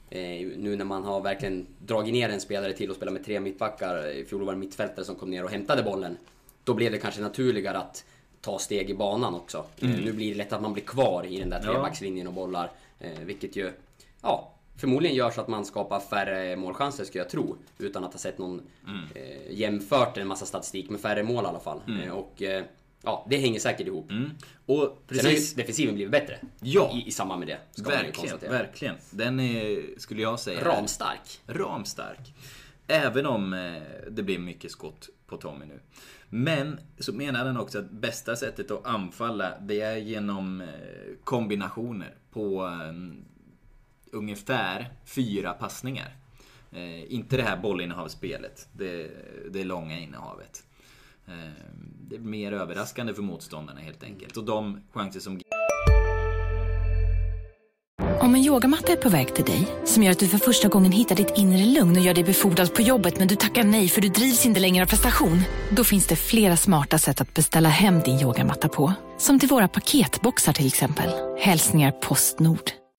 eh, nu när man har verkligen dragit ner en spelare till att spela med tre mittbackar, i fjol var det mittfältare som kom ner och hämtade bollen. Då blev det kanske naturligare att ta steg i banan också. Eh, nu blir det lätt att man blir kvar i den där Mm. Trebackslinjen och bollar. Eh, vilket ju, ja, förmodligen gör så att man skapar färre målchanser skulle jag tro. Utan att ha sett någon Mm. eh, jämfört en massa statistik med färre mål i alla fall. Eh, och eh, ja, det hänger säkert ihop. Mm. Och Sen har ju precis... defensiven blivit bättre. Ja. I, I samband med det. Ska man ju Verkligen, verkligen. Den är, skulle jag säga... är Ramstark. Ramstark. Även om eh, det blir mycket skott på Tommy nu. Men så menar den också att bästa sättet att anfalla det är genom eh, kombinationer på eh, ungefär fyra passningar. Eh, inte det här bollinnehavsspelet, det, det långa innehavet. Eh, det är mer överraskande för motståndarna helt enkelt. Och de chanser som Om en yogamatta är på väg till dig, som gör att du för första gången hittar ditt inre lugn och gör dig befordrad på jobbet men du tackar nej för du drivs inte längre av prestation. Då finns det flera smarta sätt att beställa hem din yogamatta på. Som till våra paketboxar till exempel. Hälsningar Postnord.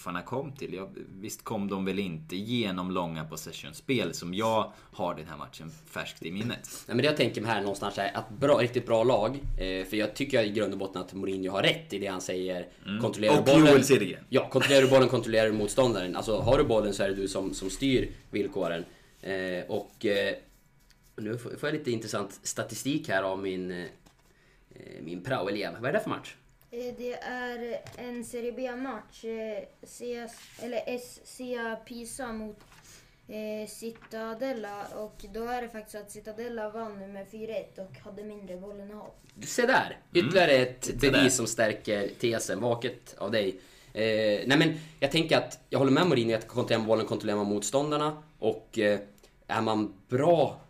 Giffarna kom till. Ja, visst kom de väl inte genom långa possession-spel som jag har den här matchen färskt i minnet. Nej, men det jag tänker mig här någonstans är att bra, riktigt bra lag. Eh, för jag tycker i grund och botten att Mourinho har rätt i det han säger. Kontrollerar Mm. Och du bollen, Joel Cedergren. Ja, kontrollerar du bollen kontrollerar du motståndaren. Alltså har du bollen så är det du som, som styr villkoren. Eh, och eh, nu får får jag lite intressant statistik här av min, eh, min praoelev. Vad är det för match? Eh, Det är en Serie B-match. eh, CS, eller SCA Pisa mot eh, Cittadella. Och då är det faktiskt att Cittadella vann med 4-1 och hade mindre bollinnehav. Se där! Ytterligare ett där. bevis som stärker tesen. Vaket av dig. Eh, nej men jag tänker att jag håller med Mourinho att kontrollera bollen kontrollerar man motståndarna. Och eh, är man bra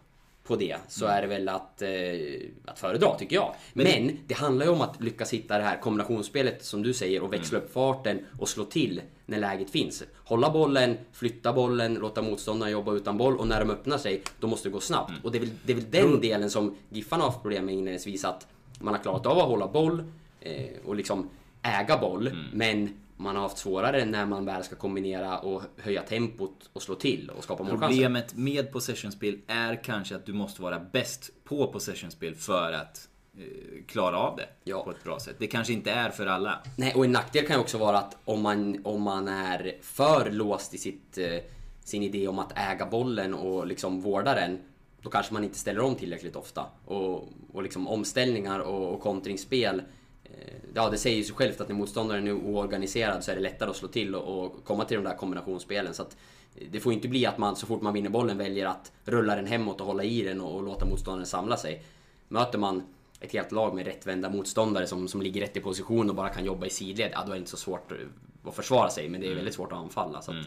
på det så är det väl att, eh, att föredra tycker jag. Men, det handlar ju om att lyckas hitta det här kombinationsspelet som du säger och växla upp farten och slå till när läget finns. Hålla bollen, flytta bollen, låta motståndarna jobba utan boll och när de öppnar sig då måste det gå snabbt. Och det är väl, det är väl den delen som Giffarna har haft problem med inledningsvis att man har klarat av att hålla boll eh, och liksom äga boll men man har haft svårare när man väl ska kombinera och höja tempot och slå till och skapa målchanser. Problemet med possessionspel är kanske att du måste vara bäst på possessionspel för att eh, klara av det Ja. på ett bra sätt. Det kanske inte är för alla. Nej, och en nackdel kan ju också vara att om man, om man är för låst i sitt, eh, sin idé om att äga bollen och liksom vårda den, då kanske man inte ställer om tillräckligt ofta. Och, och liksom omställningar och, och kontringsspel, ja det säger ju sig självt att när motståndaren är oorganiserad så är det lättare att slå till och, och komma till de där kombinationsspelen. Så att eh, det får inte bli att man så fort man vinner bollen väljer att rulla den hemåt och hålla i den och, och låta motståndaren samla sig. Möter man ett helt lag med rättvända motståndare som, som ligger rätt i position och bara kan jobba i sidled, ja då är det inte så svårt att försvara sig, men det är väldigt svårt att anfalla. Så att,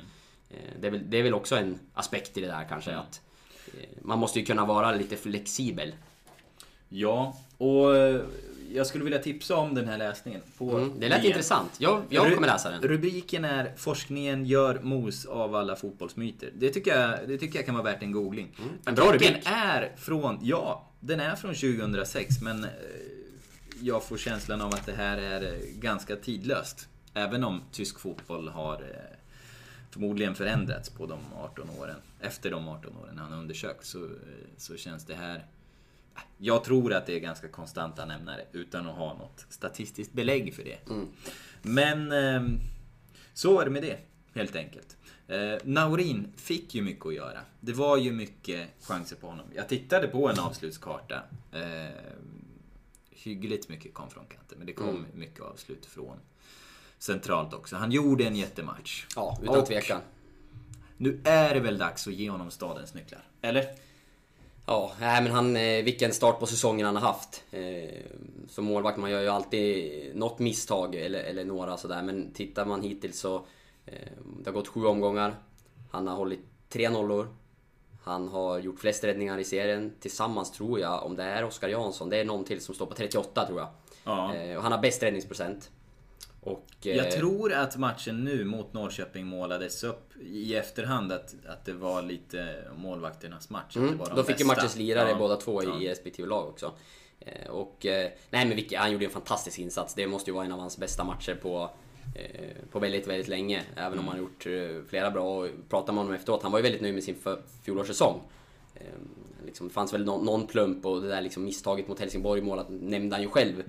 eh, det, är väl, det är väl också en aspekt i det där kanske, att eh, man måste ju kunna vara lite flexibel. Ja, och eh, jag skulle vilja tipsa om den här läsningen. På Mm, det lät DN. intressant. Jag, jag kommer läsa den. Rubriken är “Forskningen gör mos av alla fotbollsmyter”. Det tycker jag, det tycker jag kan vara värt en googling. Mm, en bra rubrik. är från, ja, den är från 2006 men eh, jag får känslan av att det här är eh, ganska tidlöst. även om tysk fotboll har eh, förmodligen förändrats på de 18 åren, efter de 18 åren han undersökt, så, så känns det här jag tror att det är ganska konstanta nämnare utan att ha något statistiskt belägg för det. Mm. Men eh, så är det med det, helt enkelt. Eh, Naurin fick ju mycket att göra. Det var ju mycket chanser på honom. Jag tittade på en avslutskarta. Eh, hyggligt mycket kom från kanten, men det kom Mm. mycket avslut från centralt också. Han gjorde en jättematch. Ja, utan Och tvekan. Nu är det väl dags att ge honom stadens nycklar? Eller? Ja, nej, men han, eh, vilken start på säsongen han har haft. Eh, Som målvakt, man gör ju alltid något misstag eller, eller några sådär. Men tittar man hittills så... eh, Det har gått sju omgångar. Han har hållit tre nollor. Han har gjort flest räddningar i serien. Tillsammans tror jag, om det är Oskar Jansson, det är någon till som står på 38 tror jag. Ja. Och han har bäst räddningsprocent. Och, eh, Jag tror att matchen nu mot Norrköping målades upp i efterhand att, att det var lite målvakternas match. att Mm, var de de fick ju matchens lirare Ja. båda två i, Ja. i respektive lag också. Eh, Och, eh, nej men vilka, han gjorde en fantastisk insats. Det måste ju vara en av hans bästa matcher på, eh, på väldigt, väldigt länge. Även om han gjort eh, flera bra. Och pratar man med honom efteråt, han var ju väldigt nöjd med sin fjolårssäsong. Eh, Liksom, det fanns väl någon, någon plump och det där liksom misstaget mot Helsingborg målet nämnde han ju själv eh,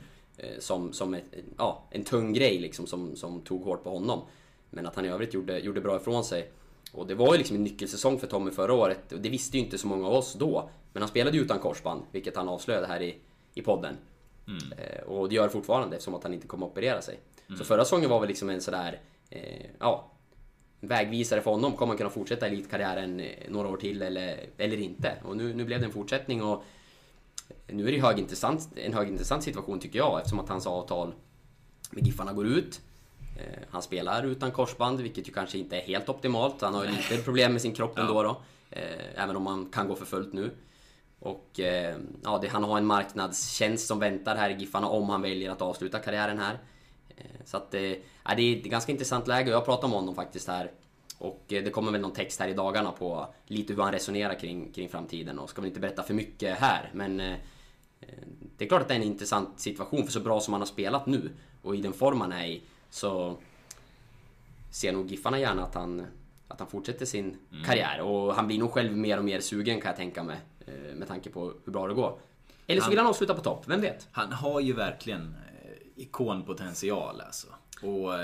som, som ett, ja, en tung grej liksom som, som tog hårt på honom. Men att han i övrigt gjorde, gjorde bra ifrån sig. Och det var ju liksom en nyckelsäsong för Tommy förra året. Och det visste ju inte så många av oss då. Men han spelade ju utan korsband, vilket han avslöjade här i, i podden. Eh, och det gör det fortfarande eftersom att han inte kommer att operera sig. Så förra säsongen var väl liksom en sådär, eh, ja, vägvisare för honom. Kommer han kunna fortsätta elitkarriären eh, några år till eller, eller inte? Och nu, nu blev det en fortsättning och nu är det högintressant, en högintressant situation tycker jag eftersom att hans avtal med Giffarna går ut. Eh, Han spelar utan korsband, vilket ju kanske inte är helt optimalt. Han har ju lite problem med sin kropp ändå då. eh, Även om han kan gå för fullt nu. Och eh, ja, det, han har en marknadstjänst som väntar här i Giffarna om han väljer att avsluta karriären här. Så att, ja, det är ett ganska intressant läge och jag pratar med honom faktiskt här. Och eh, det kommer väl någon text här i dagarna på lite hur han resonerar kring, kring framtiden. Och ska väl inte berätta för mycket här, men eh, det är klart att det är en intressant situation för så bra som han har spelat nu och i den form han är i så ser nog Giffarna gärna att han, att han fortsätter sin karriär och han blir nog själv mer och mer sugen kan jag tänka mig eh, med tanke på hur bra det går. Eller så Han- vill han avsluta på topp, vem vet? Han har ju verkligen eh, ikonpotential alltså. Och...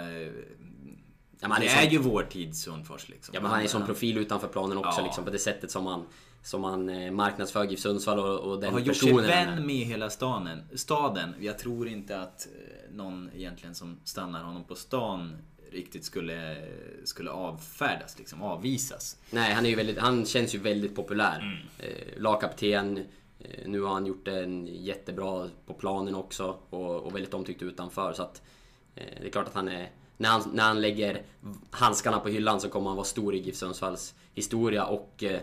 Ja, han är är, som- ju vår tids Sundfors liksom. Ja men han är en sån profil utanför planen också Ja. liksom på det sättet som han, som han eh, marknadsför GIF Sundsvall och, och den har gjort sig personen han vän med hela staden. staden. Jag tror inte att eh, någon egentligen som stannar honom på stan riktigt skulle, skulle avfärdas, liksom avvisas. Nej, han, är ju väldigt, han känns ju väldigt populär. Mm. Eh, lagkapten. Eh, nu har han gjort en jättebra på planen också och, och väldigt omtyckt utanför. Så att, eh, det är klart att han är... När han, när han lägger handskarna på hyllan så kommer han vara stor i GIF Sundsvalls historia och eh,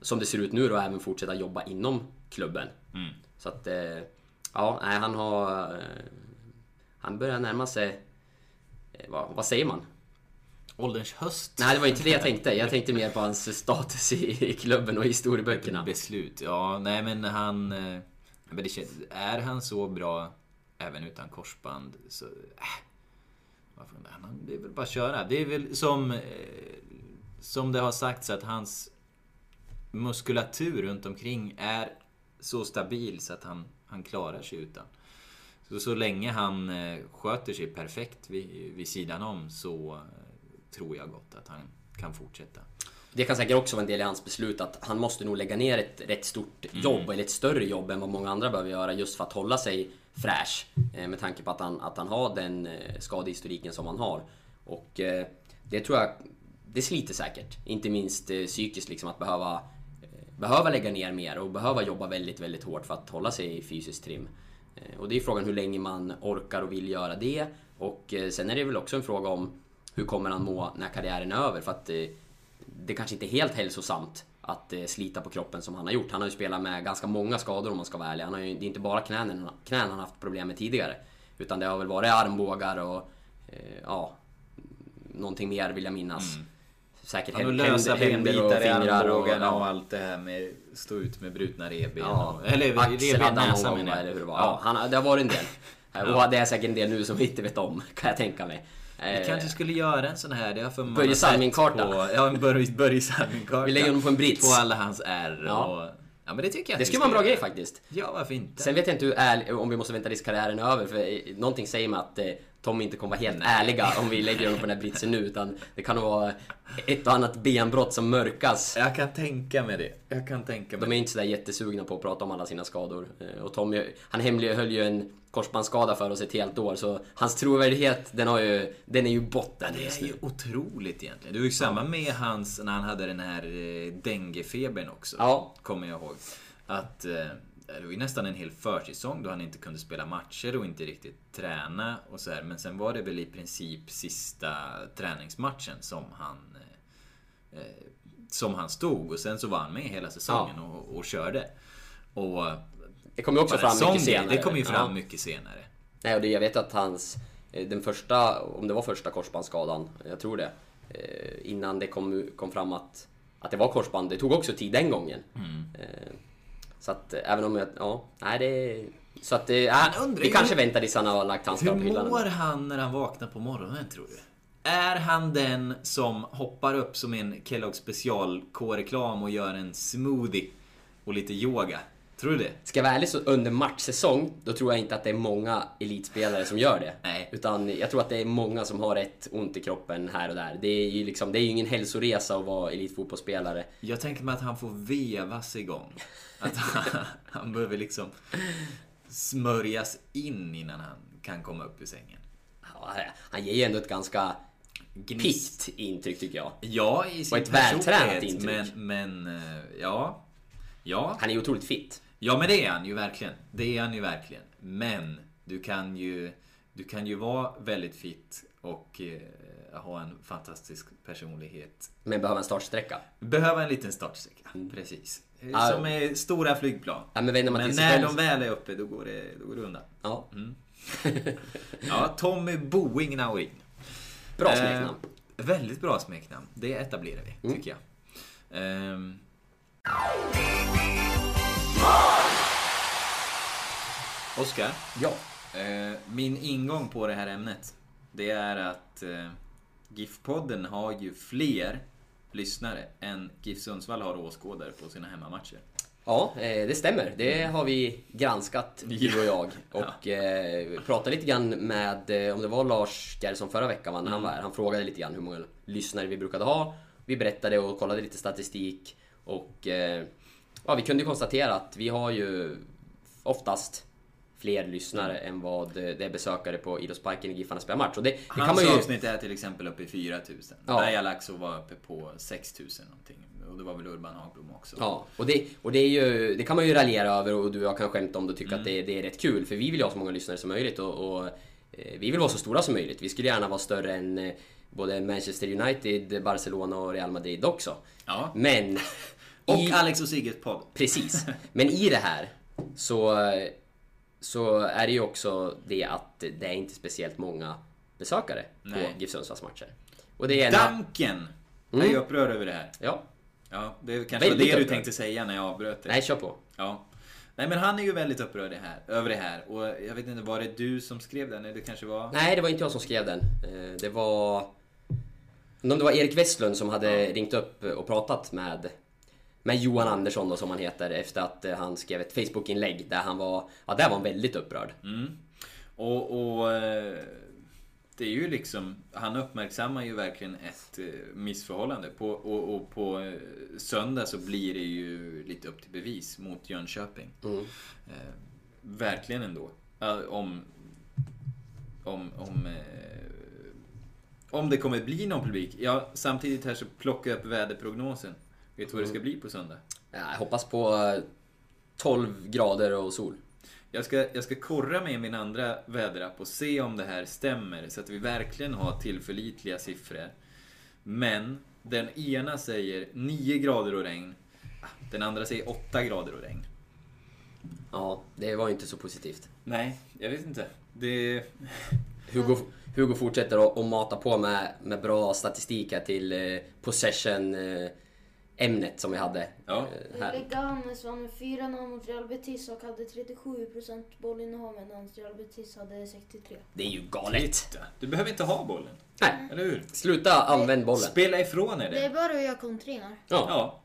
som det ser ut nu då även fortsätta jobba inom klubben. Mm. Så att... Eh, ja, nej, han har... Eh, han börjar närma sig... Eh, vad, vad säger man? Ålderns höst. Nej, det var inte det jag tänkte. Jag tänkte mer på hans status i, i klubben och i historieböckerna. Beslut. Ja, nej men han... eh, Men det känns, är han så bra även utan korsband så... Äh, varför, han, det är väl bara att köra. Det är väl som... eh, Som det har sagts att hans muskulatur runt omkring är så stabil så att han, han klarar sig utan. Så, så länge han eh, sköter sig perfekt vid, vid sidan om så eh, tror jag gott att han kan fortsätta. Det kan säkert också vara en del i hans beslut att han måste nog lägga ner ett rätt stort jobb, eller ett större jobb än vad många andra behöver göra just för att hålla sig fräsch. Eh, med tanke på att han, att han har den eh, skadehistoriken som han har. Och eh, det tror jag, det sliter säkert. Inte minst psykiskt liksom att behöva, behöva lägga ner mer och behöva jobba väldigt, väldigt hårt för att hålla sig i fysisk trim. Och det är frågan hur länge man orkar och vill göra det. Och sen är det väl också en fråga om hur kommer han må när karriären är över? För att det kanske inte är helt hälsosamt att eh, slita på kroppen som han har gjort. Han har ju spelat med ganska många skador om man ska vara ärlig. Han har ju, det är inte bara knän, knän han har haft problem med tidigare. Utan det har väl varit armbågar och eh, ja, någonting mer vill jag minnas. Säkert Han har händer- lösa händer och fingrar och- och, ja. allt det här med stå ut med brutna revben. Ja, och, eller Axel revben hade han näsa menar jag. eller hur det var. Ja, han, det har varit en del. Och det är säkert en del nu som vi inte vet om, kan jag tänka mig. Vi Eh, kanske skulle göra en sån här, det har för Börje Salming-karta. Ja, en Börje, Börje Salming-karta. Vi lägger honom på en brits. På alla hans R Ja. och... Ja men det tycker jag Det skulle vara en bra grej faktiskt. Ja, varför inte? Sen vet jag inte hur ärlig, om vi måste vänta tills karriären är över. För eh, någonting säger mig att Tommy inte kommer vara helt ärliga om vi lägger på den här britsen nu. Utan det kan nog vara ett och annat benbrott som mörkas. Jag kan tänka mig det. Jag kan tänka mig De är inte sådär jättesugna på att prata om alla sina skador. Eh, Och Tommy, han hemlighöll ju en korsbandsskada för oss ett helt år. Så hans trovärdighet, den, har ju, den är ju botten Det är ju otroligt egentligen. Det var ju samma med hans, när han hade den här eh, denguefebern också. Ja. Kommer jag ihåg. Att eh, det var ju nästan en hel försäsong då han inte kunde spela matcher och inte riktigt träna och så här. Men sen var det väl i princip sista träningsmatchen som han eh, eh, som han stod och sen så var han med hela säsongen och, och körde. Och Det kommer ju också fram mycket grej, senare. Det kom ju fram Ja. mycket senare. Nej, och det, jag vet att hans... eh, Den första, om det var första korsbandsskadan, jag tror det. eh, Innan det kom, kom fram att, att det var korsband, det tog också tid den gången. Mm. Så att eh, även om jag, ja, nej det... Så att det, äh, vi kanske väntar tills han har lagt handskar på Hur hyllan. mår han när han vaknar på morgonen tror du? Är han den som hoppar upp som en Kellogg special K-reklam och gör en smoothie och lite yoga? Tror du det? Ska jag vara ärlig så under matchsäsong, då tror jag inte att det är många elitspelare som gör det. Nej. Utan jag tror att det är många som har rätt ont i kroppen här och där. Det är ju liksom, det är ju ingen hälsoresa att vara elitfotbollsspelare. Jag tänker mig att han får vevas igång. Att han, han behöver liksom smörjas in innan han kan komma upp ur sängen. Ja, han ger ju ändå ett ganska Gnist. piggt intryck tycker jag. Ja, i sin Och ett vältränat intryck. Men, men, eh, ja. Ja. Han är ju otroligt fit. Ja men det är han ju verkligen. Det är han ju verkligen. Men du kan ju, du kan ju vara väldigt fit och eh, ha en fantastisk personlighet. Men behöver en startsträcka. Behöva en liten startsträcka. Precis. Eh, Ja. Som är stora flygplan. Ja, men Men när de väl är uppe då går det, då går det undan. Ja. Ja, Tommy Boing Nauing. Bra Eh, smeknamn. väldigt bra smeknamn. Det etablerar vi, Mm. tycker jag. Ehm. Oskar. Ja. Eh, min ingång på det här ämnet, det är att eh, GIF-podden har ju fler lyssnare än GIF Sundsvall har åskådare på sina hemmamatcher. Ja, eh, det stämmer. Det har vi granskat, du och jag. Och eh, pratade lite grann med, eh, om det var Lars Gerson förra veckan när han var här. Han frågade lite grann hur många lyssnare vi brukade ha. Vi berättade och kollade lite statistik. Och ja, vi kunde konstatera att vi har ju oftast fler lyssnare än vad det är besökare på Idrottsparken i Giffarna spelar match. Och det, det kan Hans man ju... avsnitt är till exempel uppe i 4000. Ja. Berga Laxo var uppe på 6000 någonting. Och det var väl Urban Hagblom också. Ja, och, det, och det, ju, det kan man ju raljera över och du och jag kan skämta om det och tycka att det, Mm. det är rätt kul. För vi vill ju ha så många lyssnare som möjligt och, och eh, vi vill vara så stora som möjligt. Vi skulle gärna vara större än eh, både Manchester United, Barcelona och Real Madrid också. Ja. Men... Och i, Alex och Sigges podd. Precis. Men i det här så, så är det ju också det att det är inte speciellt många besökare Nej. på GIF Sundsvalls matcher. Och det är en... Danken är ju upprörd över det här. Ja. Ja, det kanske var Väldigt det du upprörd. tänkte säga när jag avbröt dig. Nej, kör på. Ja. Nej men han är ju väldigt upprörd det här, över det här. Och jag vet inte, var det du som skrev den? Eller det kanske var... Nej, det var inte jag som skrev den. Eh, Det var... Det var Erik Westlund som hade ringt upp och pratat med, med Johan Andersson då, som han heter efter att eh, han skrev ett Facebook-inlägg där han var... Ja, där var han väldigt upprörd. Och, och eh, det är ju liksom, han uppmärksammar ju verkligen ett eh, missförhållande. På, och, och på söndag så blir det ju lite upp till bevis mot Jönköping. Mm. Verkligen ändå. Om, om, om, om det kommer bli någon publik. Ja, samtidigt här så plockar jag upp väderprognosen. Vet du vad det ska bli på söndag? Ja, Jag hoppas på eh, 12 grader och sol. Jag ska, jag ska korra med min andra väderapp och se om det här stämmer så att vi verkligen har tillförlitliga siffror. Men den ena säger 9 grader och regn. Ah, Den andra säger 8 grader och regn. Ja, det var ju inte så positivt. Nej, jag vet inte. Det... Hugo, Hugo fortsätter att, mata på med, med bra statistik till eh, possession, eh, ämnet som vi hade Ja. eh, här. Leganes vann med 4-0 mot Real Betis och hade 37% bollinnehav medan Real Betis hade 63. Det är ju galet. Titta, Du behöver inte ha bollen. Nej, Eller hur? sluta använd bollen. Spela ifrån er Det är det. bara att göra kontringar. Ja, Ja,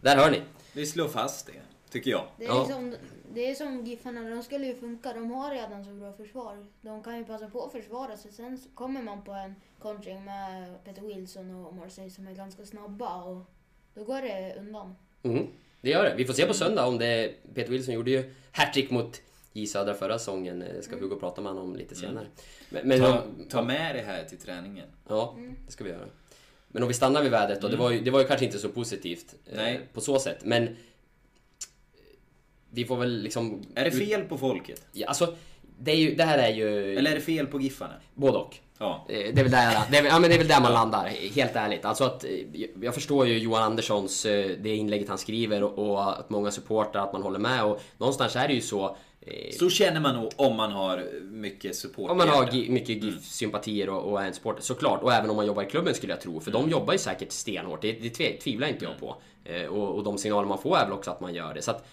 där hör ni. vi slår fast det. Tycker jag. Det är, Ja. liksom, det är som Giffarna, de skulle ju funka. De har redan så bra försvar. De kan ju passa på att försvara sig. Sen kommer man på en kontring med Peter Wilson och Marseille som är ganska snabba och då går det undan. Mm, det gör det. Vi får se på söndag om det... Peter Wilson gjorde ju hattrick mot J Södra förra säsongen. Det ska Hugo prata med honom om lite senare. Men, men Ta, ta med det här till träningen. Ja, det ska vi göra. Men om vi stannar vid vädret då. Det, var ju, det var ju kanske inte så positivt eh, Nej. på så sätt. Men eh, vi får väl liksom... Är det fel på folket? Ja, alltså, det, är ju, det här är ju Eller är det fel på Giffarna? både och. Ja. Eh, Det är väl där, det är, ja, men det är väl där man landar, helt ärligt. Alltså att, eh, jag förstår ju Johan Anderssons, eh, det inlägget han skriver och, att många supportrar, att man håller med. Och någonstans är det ju så. Så känner man nog om man har mycket support. Om man har mycket GIF-sympatier och, och är en supporter, såklart. Och även om man jobbar i klubben skulle jag tro. För de jobbar ju säkert stenhårt, det, det tvivlar inte jag på. Eh, och, och de signaler man får är väl också att man gör det. Så att,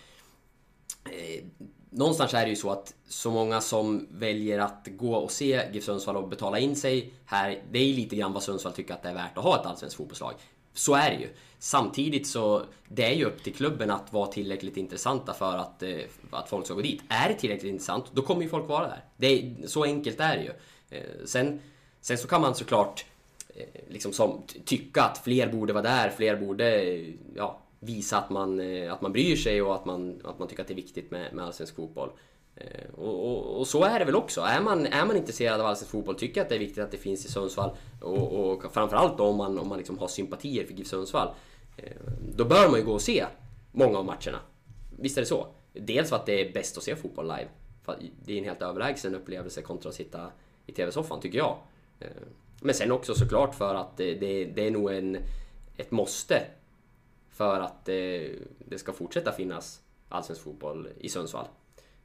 någonstans är det ju så att så många som väljer att gå och se GIF Sundsvall och betala in sig här, det är ju lite grann vad Sundsvall tycker att det är värt att ha ett allsvenskt fotbollslag. Så är det ju. Samtidigt så, det är ju upp till klubben att vara tillräckligt intressanta för att, för att folk ska gå dit. Är det tillräckligt intressant, då kommer ju folk vara där. Det är, så enkelt är det ju. Eh, sen, sen så kan man såklart eh, liksom som, tycka att fler borde vara där, fler borde ja, visa att man, eh, att man bryr sig och att man, att man tycker att det är viktigt med, med allsvensk fotboll. Eh, och, och, och så är det väl också. Är man, är man intresserad av allsvensk fotboll, tycker att det är viktigt att det finns i Sundsvall och, och framförallt då om man, om man liksom har sympatier för GIF Sundsvall. Eh, då bör man ju gå och se många av matcherna. Visst är det så? Dels för att det är bäst att se fotboll live. För det är en helt överlägsen upplevelse kontra att sitta i TV-soffan, tycker jag. Men sen också såklart för att det, det, det är nog en, ett måste för att det, det ska fortsätta finnas allsvensk fotboll i Sundsvall.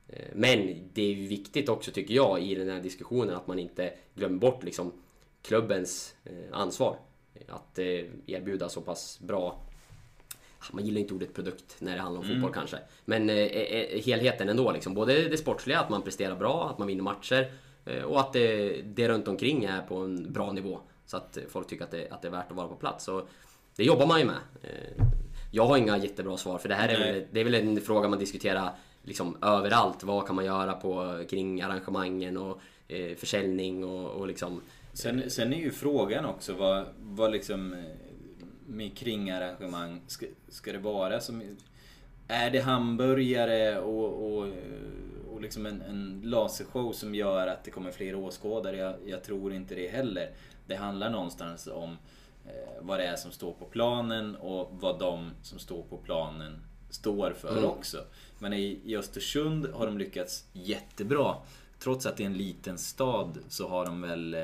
Eh, Men det är ju viktigt också tycker jag i den här diskussionen att man inte glömmer bort liksom klubbens eh, ansvar. Att eh, erbjuda så pass bra Ah, man gillar inte ordet produkt när det handlar om fotboll kanske. Men eh, eh, helheten ändå liksom. Både det sportsliga, att man presterar bra, att man vinner matcher. Eh, och att det, det runt omkring är på en bra nivå. Så att folk tycker att det, att det är värt att vara på plats. Så det jobbar man ju med. Eh, jag har inga jättebra svar för det här är väl, det är väl en fråga man diskuterar liksom överallt. Vad kan man göra på, kring arrangemangen och eh, försäljning och, och liksom... Sen, sen är ju frågan också vad, vad liksom eh, med kringarrangemang ska, ska det vara som... Är det hamburgare och, och, och liksom en, en lasershow som gör att det kommer fler åskådare? Jag, jag tror inte det heller. Det handlar någonstans om eh, vad det är som står på planen och vad de som står på planen står för Mm. också. Men i, i Östersund har de lyckats jättebra. Trots att det är en liten stad så har de väl, eh,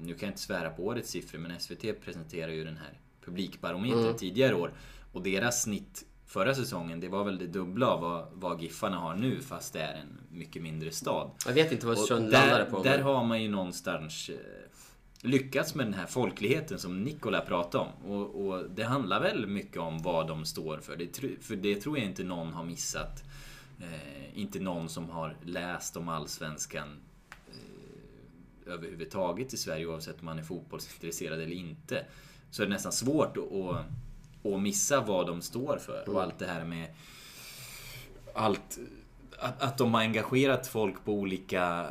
nu kan jag inte svära på årets siffror, men SVT presenterar ju den här publikbarometern Mm. tidigare år. Och deras snitt förra säsongen, det var väl det dubbla av vad, vad Giffarna har nu, fast det är en mycket mindre stad. Jag vet inte vad Östersund landade på. där men- har man ju någonstans eh, lyckats med den här folkligheten som Nikola pratade om. Och, och det handlar väl mycket om vad de står för. Det, för det tror jag inte någon har missat. Eh, inte någon som har läst om Allsvenskan eh, överhuvudtaget i Sverige oavsett om man är fotbollsintresserad eller inte. Så är det nästan svårt att, att, att missa vad de står för. Och allt det här med allt, att, att de har engagerat folk på olika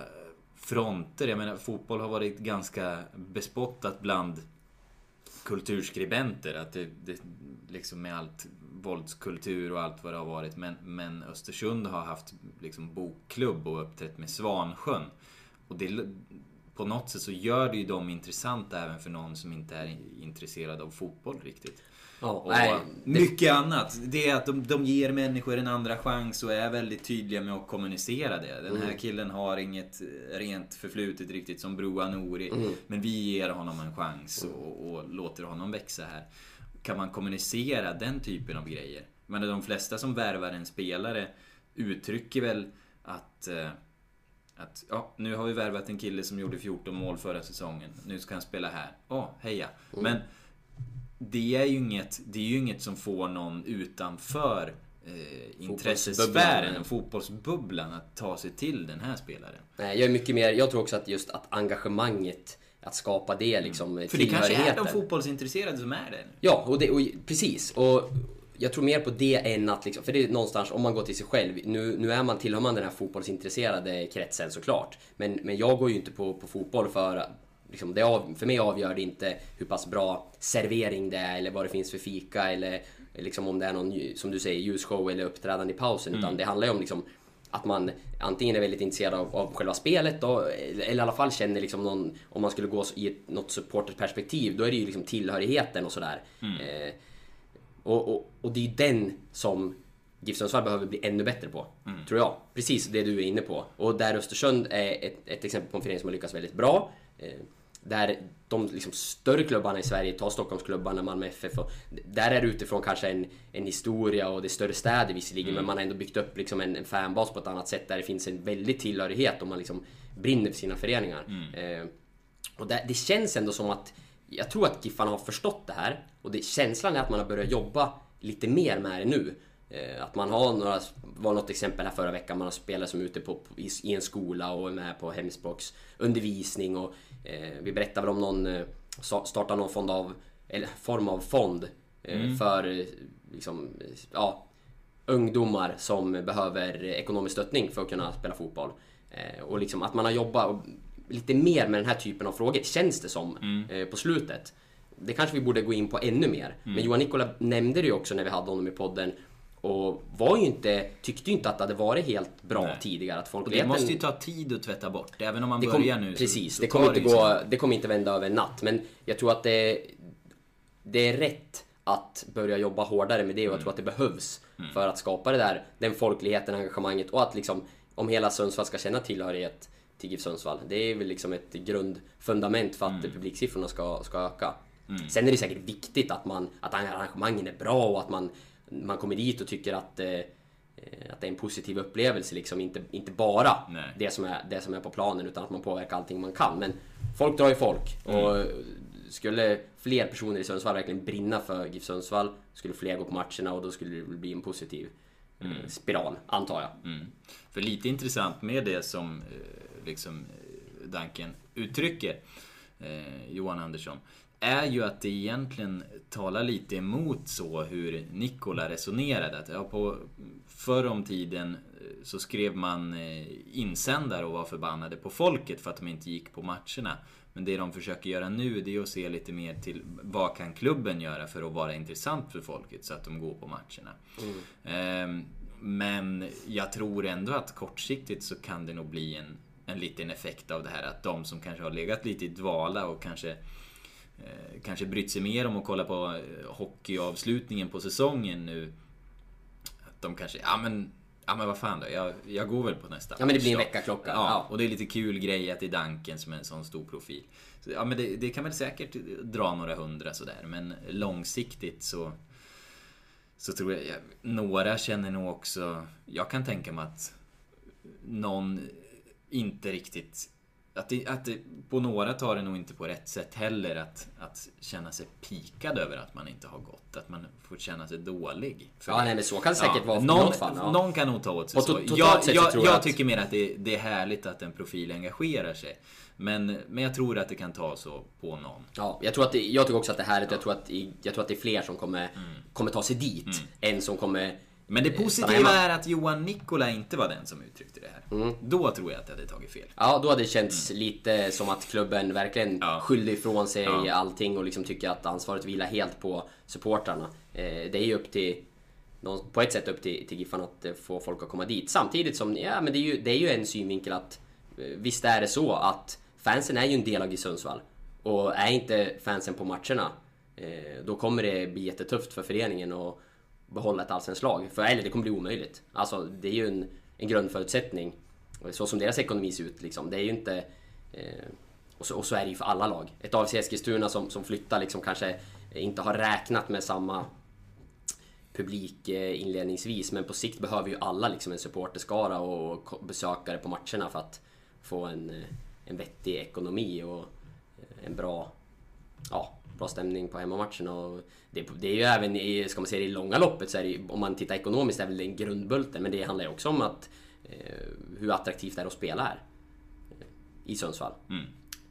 fronter. Jag menar, fotboll har varit ganska bespottat bland kulturskribenter. Att det, det liksom med allt våldskultur och allt vad det har varit. Men, men Östersund har haft liksom bokklubb och uppträtt med Svansjön. Och det, på något sätt så gör det ju dem intressanta även för någon som inte är intresserad av fotboll riktigt. Ja, nej, det- mycket annat. Det är att de, de ger människor en andra chans och är väldigt tydliga med att kommunicera det. Den här Mm. killen har inget rent förflutet riktigt som Broa Nouri. Mm. Men vi ger honom en chans och, och låter honom växa här. Kan man kommunicera den typen av grejer? Men de flesta som värvar en spelare uttrycker väl att eh, att ja, nu har vi värvat en kille som gjorde 14 mål förra säsongen. Nu ska han spela här. Åh, heja. Mm. Men det är ju inget, det är ju inget som får någon utanför eh, intressesfären, fotbollsbubblan, att ta sig till den här spelaren. Nej, jag är mycket mer, jag tror också att just att engagemanget, att skapa det liksom, Mm. För det kanske är de fotbollsintresserade som är det. Ja, och, det, och precis. Och jag tror mer på det än att liksom, för det är någonstans om man går till sig själv. Nu, nu är man, tillhör man den här fotbollsintresserade kretsen såklart. Men, men jag går ju inte på, på fotboll för Liksom det av, för mig avgör det inte hur pass bra servering det är eller vad det finns för fika eller liksom om det är någon, som du säger, ljusshow eller uppträdande i pausen. Utan det handlar ju om liksom att man antingen är väldigt intresserad av, av själva spelet då, eller i alla fall känner liksom någon, om man skulle gå i ett, något supporterperspektiv, då är det ju liksom tillhörigheten och sådär. Eh, och, och, och det är ju den som GIF Sundsvall behöver bli ännu bättre på. Tror jag. Precis det du är inne på. Och där Östersund är ett, ett exempel på en förening som har lyckats väldigt bra. Eh, där de liksom större klubbarna i Sverige, ta Stockholmsklubbarna, Malmö FF. Och, där är det utifrån kanske en, en historia och det är större städer visserligen. Men man har ändå byggt upp liksom en, en fanbas på ett annat sätt. Där det finns en väldig tillhörighet och man liksom brinner för sina föreningar. Eh, och det, det känns ändå som att jag tror att Giffarna har förstått det här och det, känslan är att man har börjat jobba lite mer med det nu. Eh, att man har några, var något exempel här förra veckan, man har spelare som är ute på, i, en skola och är med på hemspråksundervisning och vi berättar väl om någon, eh, startar någon fond av, eller form av fond eh, för eh, liksom, eh, ja, ungdomar som behöver ekonomisk stöttning för att kunna spela fotboll. Eh, och liksom att man har jobbat lite mer med den här typen av frågor, känns det som, eh, på slutet. Det kanske vi borde gå in på ännu mer. Men Johan Nikola nämnde det ju också när vi hade honom i podden. Och var ju inte, tyckte ju inte att det hade varit helt bra Nej. tidigare. Att Och det måste ju ta tid att tvätta bort. Även om man Det kom, börjar nu. precis, så det, kommer inte gå, sin- det kommer inte vända över en natt. Men jag tror att det, det är rätt att börja jobba hårdare med det och jag tror att det behövs för att skapa det där, den folkligheten, engagemanget och att liksom om hela Sundsvall ska känna tillhörighet till GIF Sundsvall. Det är väl liksom ett grundfundament för att publiksiffrorna ska, ska öka. Sen är det säkert viktigt att, man, att arrangemangen är bra och att man, man kommer dit och tycker att, eh, att det är en positiv upplevelse. Liksom. Inte, inte bara Nej. det som, är, det som är på planen utan att man påverkar allting man kan. Men folk drar ju folk. Och skulle fler personer i Sundsvall verkligen brinna för GIF Sundsvall skulle fler gå på matcherna och då skulle det bli en positiv eh, spiral, antar jag. Mm. För lite intressant med det som eh, liksom eh, Duncan uttrycker, eh, Johan Andersson, är ju att det egentligen talar lite emot så hur Nikola resonerade. Att, ja, på, förr om tiden eh, så skrev man eh, insändare och var förbannade på folket för att de inte gick på matcherna. Men det de försöker göra nu det är att se lite mer till vad kan klubben göra för att vara intressant för folket så att de går på matcherna. Ehm, Men jag tror ändå att kortsiktigt så kan det nog bli en, en liten effekt av det här att de som kanske har legat lite i dvala och kanske Kanske brytt sig mer om att kolla på eh, hockeyavslutningen på säsongen nu Att de kanske, ja men Ja men vad fan då, jag, jag går väl på nästa Ja, men det blir en då. väckarklocka. Ja, Ja. och det är lite kul grej att det är Danken som är en sån stor profil. Så, ja men det, det kan väl säkert dra några hundra sådär men långsiktigt så så tror jag, några känner nog också, jag kan tänka mig att någon inte riktigt, att, det, att det, på några tar det nog inte på rätt sätt heller att, att känna sig pikad över att man inte har gått, att man får känna sig dålig. För Ja, nej, men så kan det säkert vara för någon, något fall, ja. någon kan nog ta åt sig så. Jag, jag, jag jag att- tycker mer att det, det är härligt att en profil engagerar sig. Men, men jag tror att det kan ta så på någon. Ja, jag, tror att det, jag tycker också att det här är, jag, tror att, jag tror att det är fler som kommer, Mm. kommer ta sig dit än som kommer Men det eh, positiva är att Johan Nikola inte var den som uttryckte det här. Mm. Då tror jag att jag hade tagit fel. Ja, då hade det känts lite som att klubben verkligen Mm. Ja. skyllde ifrån sig Ja. allting och liksom tycker att ansvaret vilar helt på supportrarna. Eh, det är ju upp till, på ett sätt upp till, till Giffarna att eh, få folk att komma dit. Samtidigt som, ja men det är ju, det är ju en synvinkel att visst är det så att fansen är ju en del av GIF Sundsvall. Och är inte fansen på matcherna, eh, då kommer det bli jättetufft för föreningen att behålla ett allsvenskt lag. För, eller det kommer bli omöjligt. Alltså det är ju en, en grundförutsättning. Så som deras ekonomi ser ut liksom. Det är ju inte... Eh, och, så, och så är det ju för alla lag. Ett AFC Eskilstuna som, som flyttar liksom kanske inte har räknat med samma publik eh, inledningsvis. Men på sikt behöver ju alla liksom en supporterskara och besökare på matcherna för att få en, eh, en vettig ekonomi och eh, en bra... Ja, bra stämning på hemmamatchen. Och det, det är ju även i, ska man säga, i det långa loppet så är det om man tittar ekonomiskt, är väl det en grundbulten. Men det handlar ju också om att eh, hur attraktivt det är att spela här. eh, I Sundsvall.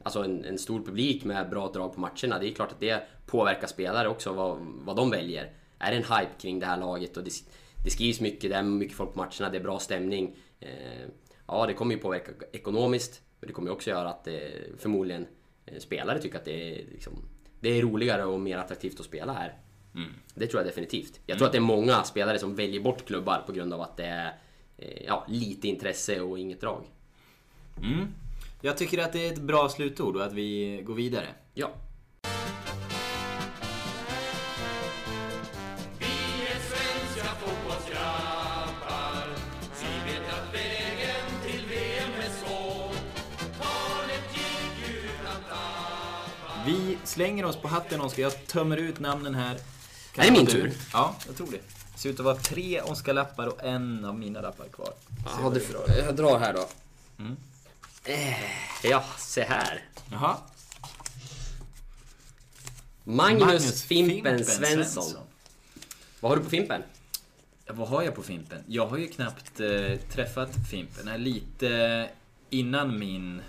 Alltså en, en stor publik med bra drag på matcherna. Det är klart att det påverkar spelare också, vad, vad de väljer. Är det en hype kring det här laget och det, det skrivs mycket, det är mycket folk på matcherna, det är bra stämning. Eh, ja, det kommer ju påverka ekonomiskt. Men det kommer också göra att förmodligen spelare tycker att det är, liksom, det är roligare och mer attraktivt att spela här. Det tror jag definitivt. Jag tror att det är många spelare som väljer bort klubbar på grund av att det är eh, ja, lite intresse och inget drag. Mm. Jag tycker att det är ett bra slutord och att vi går vidare. Ja. Slänger oss på hatten Oskar. Jag tömmer ut namnen här. Kan Är det min du- tur? Ja, jag tror det. Det ser ut att vara tre Oskar-lappar och en av mina lappar kvar. Ja, du, jag drar här då. Eh, ja, se här. Jaha. Magnus, Fimpen, Svensson. Vad har du på Fimpen? Vad har jag på Fimpen? Jag har ju knappt eh, träffat Fimpen. Är lite innan min, eh,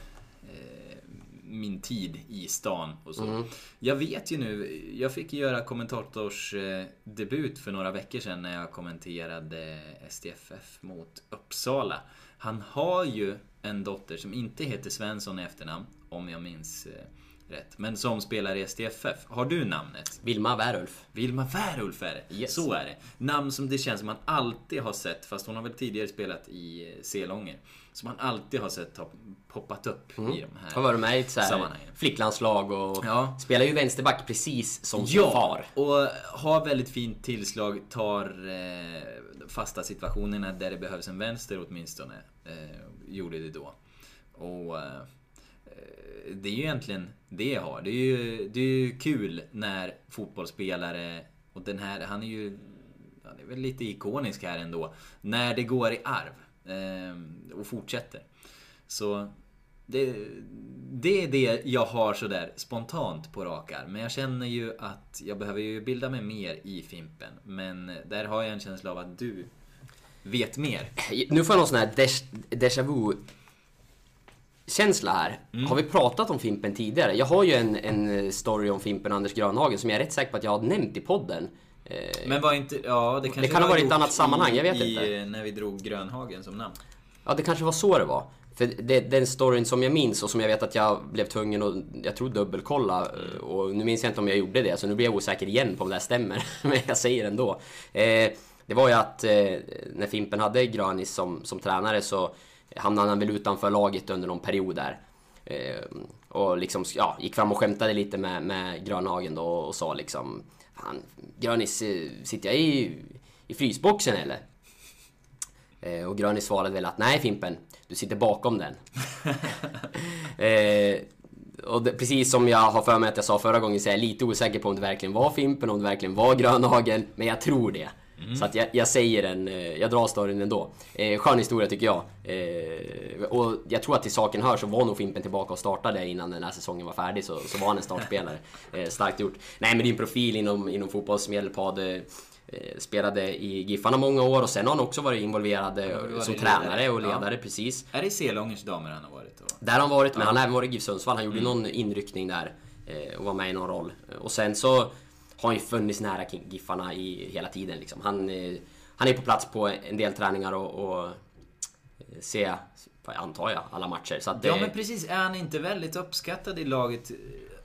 min tid i stan och så. Jag vet ju nu, jag fick göra kommentators eh, debut för några veckor sedan när jag kommenterade STFF mot Uppsala. Han har ju en dotter som inte heter Svensson i efternamn, om jag minns eh, rätt. Men som spelar i STFF. Har du namnet? Vilma Wärulf. Vilma Wärulf är det. Yes. Så är det. Namn som det känns som man alltid har sett, fast hon har väl tidigare spelat i eh, Selånger. Som man alltid har sett ha poppat upp i de här Har varit med i ett flicklandslag och Ja. spelar ju vänsterback precis som sin Ja, far. och har väldigt fint tillslag, tar eh, fasta situationerna där det behövs en vänster åtminstone. Eh, gjorde det då. Och eh, det är ju egentligen det jag har. Det är ju, det är ju kul när fotbollsspelare, och den här, han är ju han är väl lite ikonisk här ändå, när det går i arv och fortsätter. Så det, det är det jag har sådär spontant på rak arm. Men jag känner ju att jag behöver ju bilda mig mer i Fimpen. Men där har jag en känsla av att du vet mer. Nu får jag någon sån här déjà vu känsla här. Mm. Har vi pratat om Fimpen tidigare? Jag har ju en, en story om Fimpen och Anders Grönhagen som jag är rätt säker på att jag har nämnt i podden. Eh, Men var inte... Ja, det kanske kan ha var varit ett annat sammanhang, jag vet i, inte. I, när vi drog Grönhagen som namn. Ja, det kanske var så det var. För det, den storyn som jag minns och som jag vet att jag blev tvungen att, jag tror dubbelkolla. eh, Och nu minns jag inte om jag gjorde det, så nu blir jag osäker igen på om det här stämmer. Men jag säger ändå. Eh, det var ju att eh, när Fimpen hade Granis som, som tränare så hamnade han väl utanför laget under någon period där. Eh, och liksom, ja, gick fram och skämtade lite med, med Grönhagen då och sa liksom Fan, Granis, eh, sitter jag i, i frysboxen eller? Eh, och Grönis svarade väl att nej Fimpen, du sitter bakom den. eh, och det, precis som jag har för mig att jag sa förra gången så är jag lite osäker på om det verkligen var Fimpen, om det verkligen var Grönhagen. Men jag tror det. Så att jag, jag säger den, eh, jag drar storyn ändå. Eh, skön historia tycker jag. Eh, och jag tror att till saken hör så var nog Fimpen tillbaka och startade innan den här säsongen var färdig. Så, så var han en startspelare. Eh, starkt gjort. Nej men din profil inom, inom fotbollsmedelpad eh, Spelade i Giffarna många år och sen har han också varit involverad eh, varit som tränare och Ja. ledare precis. Är det Selångers damer han har varit? Och... Där har han varit, men han har även varit i GIF Sundsvall. Han gjorde någon inryckning där eh, och var med i någon roll. Och sen så har han ju funnits nära Giffarna i hela tiden. Liksom. Han, eh, han är på plats på en del träningar och, och eh, ser, antar jag, alla matcher. Så att, Ja eh, men precis, är han inte väldigt uppskattad i laget?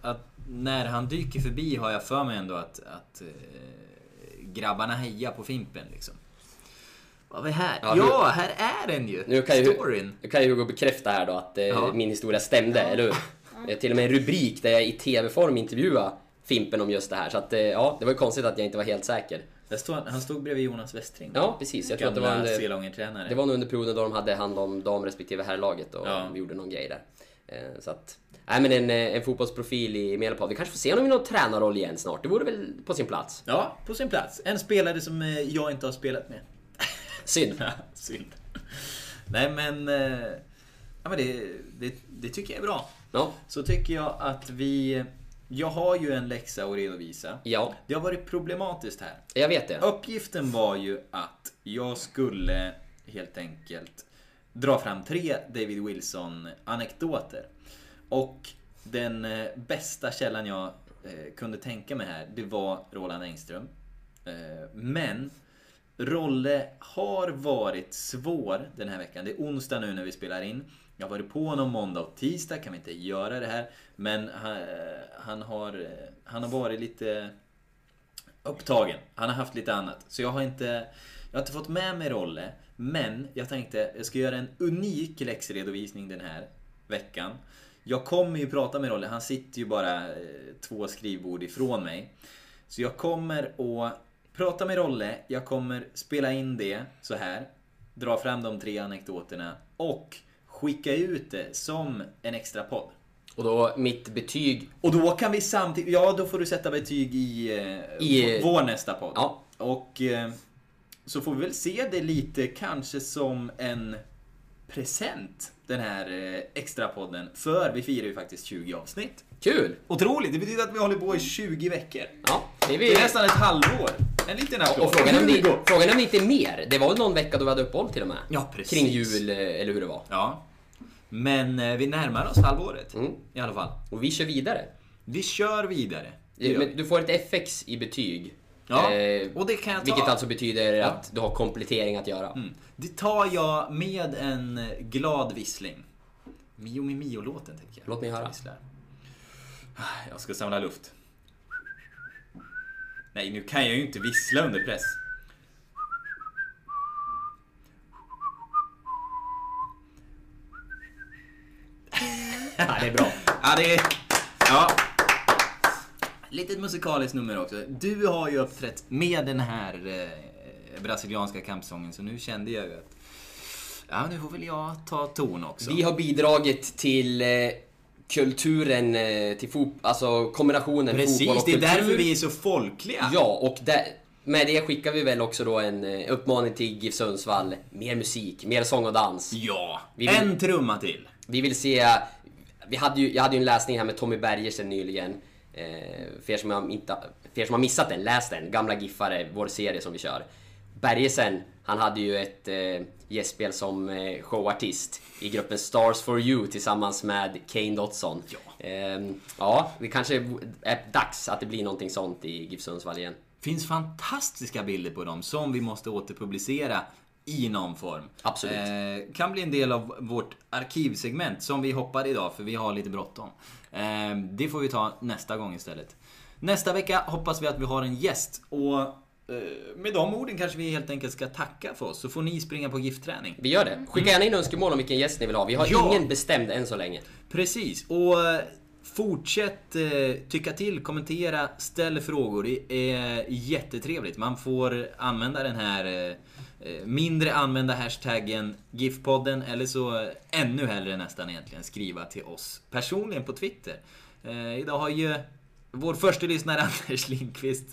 Att när han dyker förbi har jag för mig ändå att, att eh, grabbarna hejar på Fimpen liksom. Vad vi här? Ja, Ja, hur- här är den ju! Nu kan ju, Storyn. nu kan ju Hugo bekräfta här då att eh, Ja. min historia stämde, eller hur? Eh, Till och med en rubrik där jag i TV-form intervjuade Fimpen om just det här. Så att, eh, ja, det var ju konstigt att jag inte var helt säker. Står, han- stod bredvid Jonas Westring. Ja, precis. Jag tror att det var under, det var nog under perioden då de hade hand om dam respektive herrlaget och Ja. vi gjorde någon grej där. Eh, Så att, nej men en, eh, en fotbollsprofil i Medelpad. Vi kanske får se honom i någon tränarroll igen snart. Det vore väl på sin plats. Ja, på sin plats. En spelare som jag inte har spelat med. Synd. Ja, Synd. Nej men... Ja, men det, det, det tycker jag är bra. Ja, Så tycker jag att vi Jag har ju en läxa att redovisa. Ja, Det har varit problematiskt här. jag vet det. Uppgiften var ju att jag skulle helt enkelt dra fram tre David Wilson-anekdoter. Och den eh, bästa källan jag eh, kunde tänka mig här, det var Roland Engström. Eh, men Rolle har varit svår den här veckan. Det är onsdag nu när vi spelar in. Jag har varit på honom måndag och tisdag, kan vi inte göra det här. Men han, han, har, eh, han har varit lite upptagen. Han har haft lite annat. Så jag har inte, jag har inte fått med mig Rolle. Men jag tänkte jag ska göra en unik läxredovisning den här veckan. Jag kommer ju prata med Rolle. Han sitter ju bara eh, två skrivbord ifrån mig. Så jag kommer att prata med Rolle. Jag kommer spela in det så här. Dra fram de tre anekdoterna. Och skicka ut det som en extra podd. Och då mitt betyg, Och då kan vi samtidigt, ja då får du sätta betyg i, eh, I- vår nästa podd. Ja. Och eh, så får vi väl se det lite kanske som en present, den här eh, extra podden För vi firar ju faktiskt 20 avsnitt. kul! Otroligt! Det betyder att vi håller på i 20 veckor. Ja, det är Det vi. är nästan ett halvår. En liten applåd. Och frågan är, om Hugo! frågan om inte mer. Det var väl någon vecka då vi hade uppehåll till och med? Ja, precis. Kring jul, eh, eller hur det var. Ja. Men eh, vi närmar oss halvåret. Mm. I alla fall. Och vi kör vidare. Vi kör vidare. Men Du får ett FX i betyg. Ja, Eh, och det kan jag ta. Vilket alltså betyder att du har komplettering att göra. Mm. Det tar jag med en glad vissling. Mio mi Mio-låten tänker jag. Låt mig höra. Jag ska samla luft. Nej, nu kan jag ju inte vissla under press. Ja, det är bra. Ja, det är... Ja. Litet musikaliskt nummer också. Du har ju uppträtt med den här eh, brasilianska kampsången, så nu kände jag ju att... Ja, nu får väl jag ta ton också. Vi har bidragit till eh, kulturen, eh, till fot, alltså kombinationen Precis, fotboll och det är kultur. därför vi är så folkliga. Ja, och där, med det skickar vi väl också då en eh, uppmaning till GIF Sundsvall. Mer musik, mer sång och dans. Ja, Vi vill- en trumma till. Vi vill se... Vi hade ju, jag hade ju en läsning här med Tommy Bergersen nyligen. Eh, för, er som har inte, för er som har missat den, läs den. Gamla Giffare, vår serie som vi kör. Bergersen, han hade ju ett eh, gästspel som eh, showartist i gruppen Stars for You tillsammans med Kane Dotson. Ja. Eh, ja, det kanske är dags att det blir någonting sånt i GIF Sundsvall igen. finns fantastiska bilder på dem som vi måste återpublicera i någon form. Absolut. Eh, kan bli en del av vårt arkivsegment som vi hoppar idag för vi har lite bråttom. Eh, det får vi ta nästa gång istället. Nästa vecka hoppas vi att vi har en gäst och med de orden kanske vi helt enkelt ska tacka för oss så får ni springa på giftträning. Vi gör det. Skicka gärna in önskemål om vilken gäst ni vill ha. Vi har Ja. ingen bestämd än så länge. Precis, och eh, fortsätt eh, tycka till, kommentera, ställ frågor. Det är jättetrevligt. Man får använda den här eh, eh, mindre använda hashtaggen GIF-podden eller så eh, ännu hellre nästan egentligen skriva till oss personligen på Twitter. Eh, idag har ju vår första lyssnare Anders Lindqvist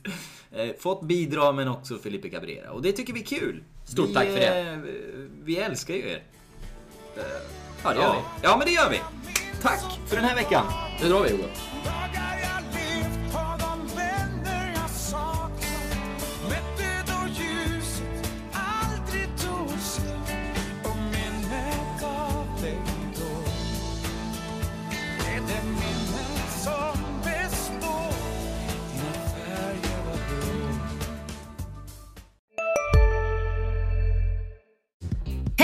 eh, fått bidra men också Felipe Cabrera och det tycker vi är kul. Stort vi, tack för det. eh, Vi älskar ju er. Ja, det gör Ja, ja men det gör vi. Tack för den här veckan. vi. Nu drar vi Hugo.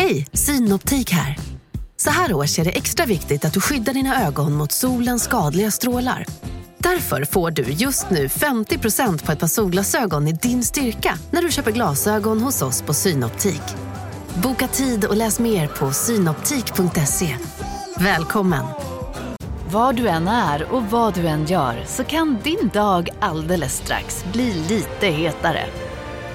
Hej, Synoptik här. Så här års är det extra viktigt att du skyddar dina ögon mot solens skadliga strålar. Därför får du just nu 50% på ett par solglasögon i din styrka när du köper glasögon hos oss på Synoptik. Boka tid och läs mer på synoptik.se. Välkommen! Var du än är och vad du än gör så kan din dag alldeles strax bli lite hetare.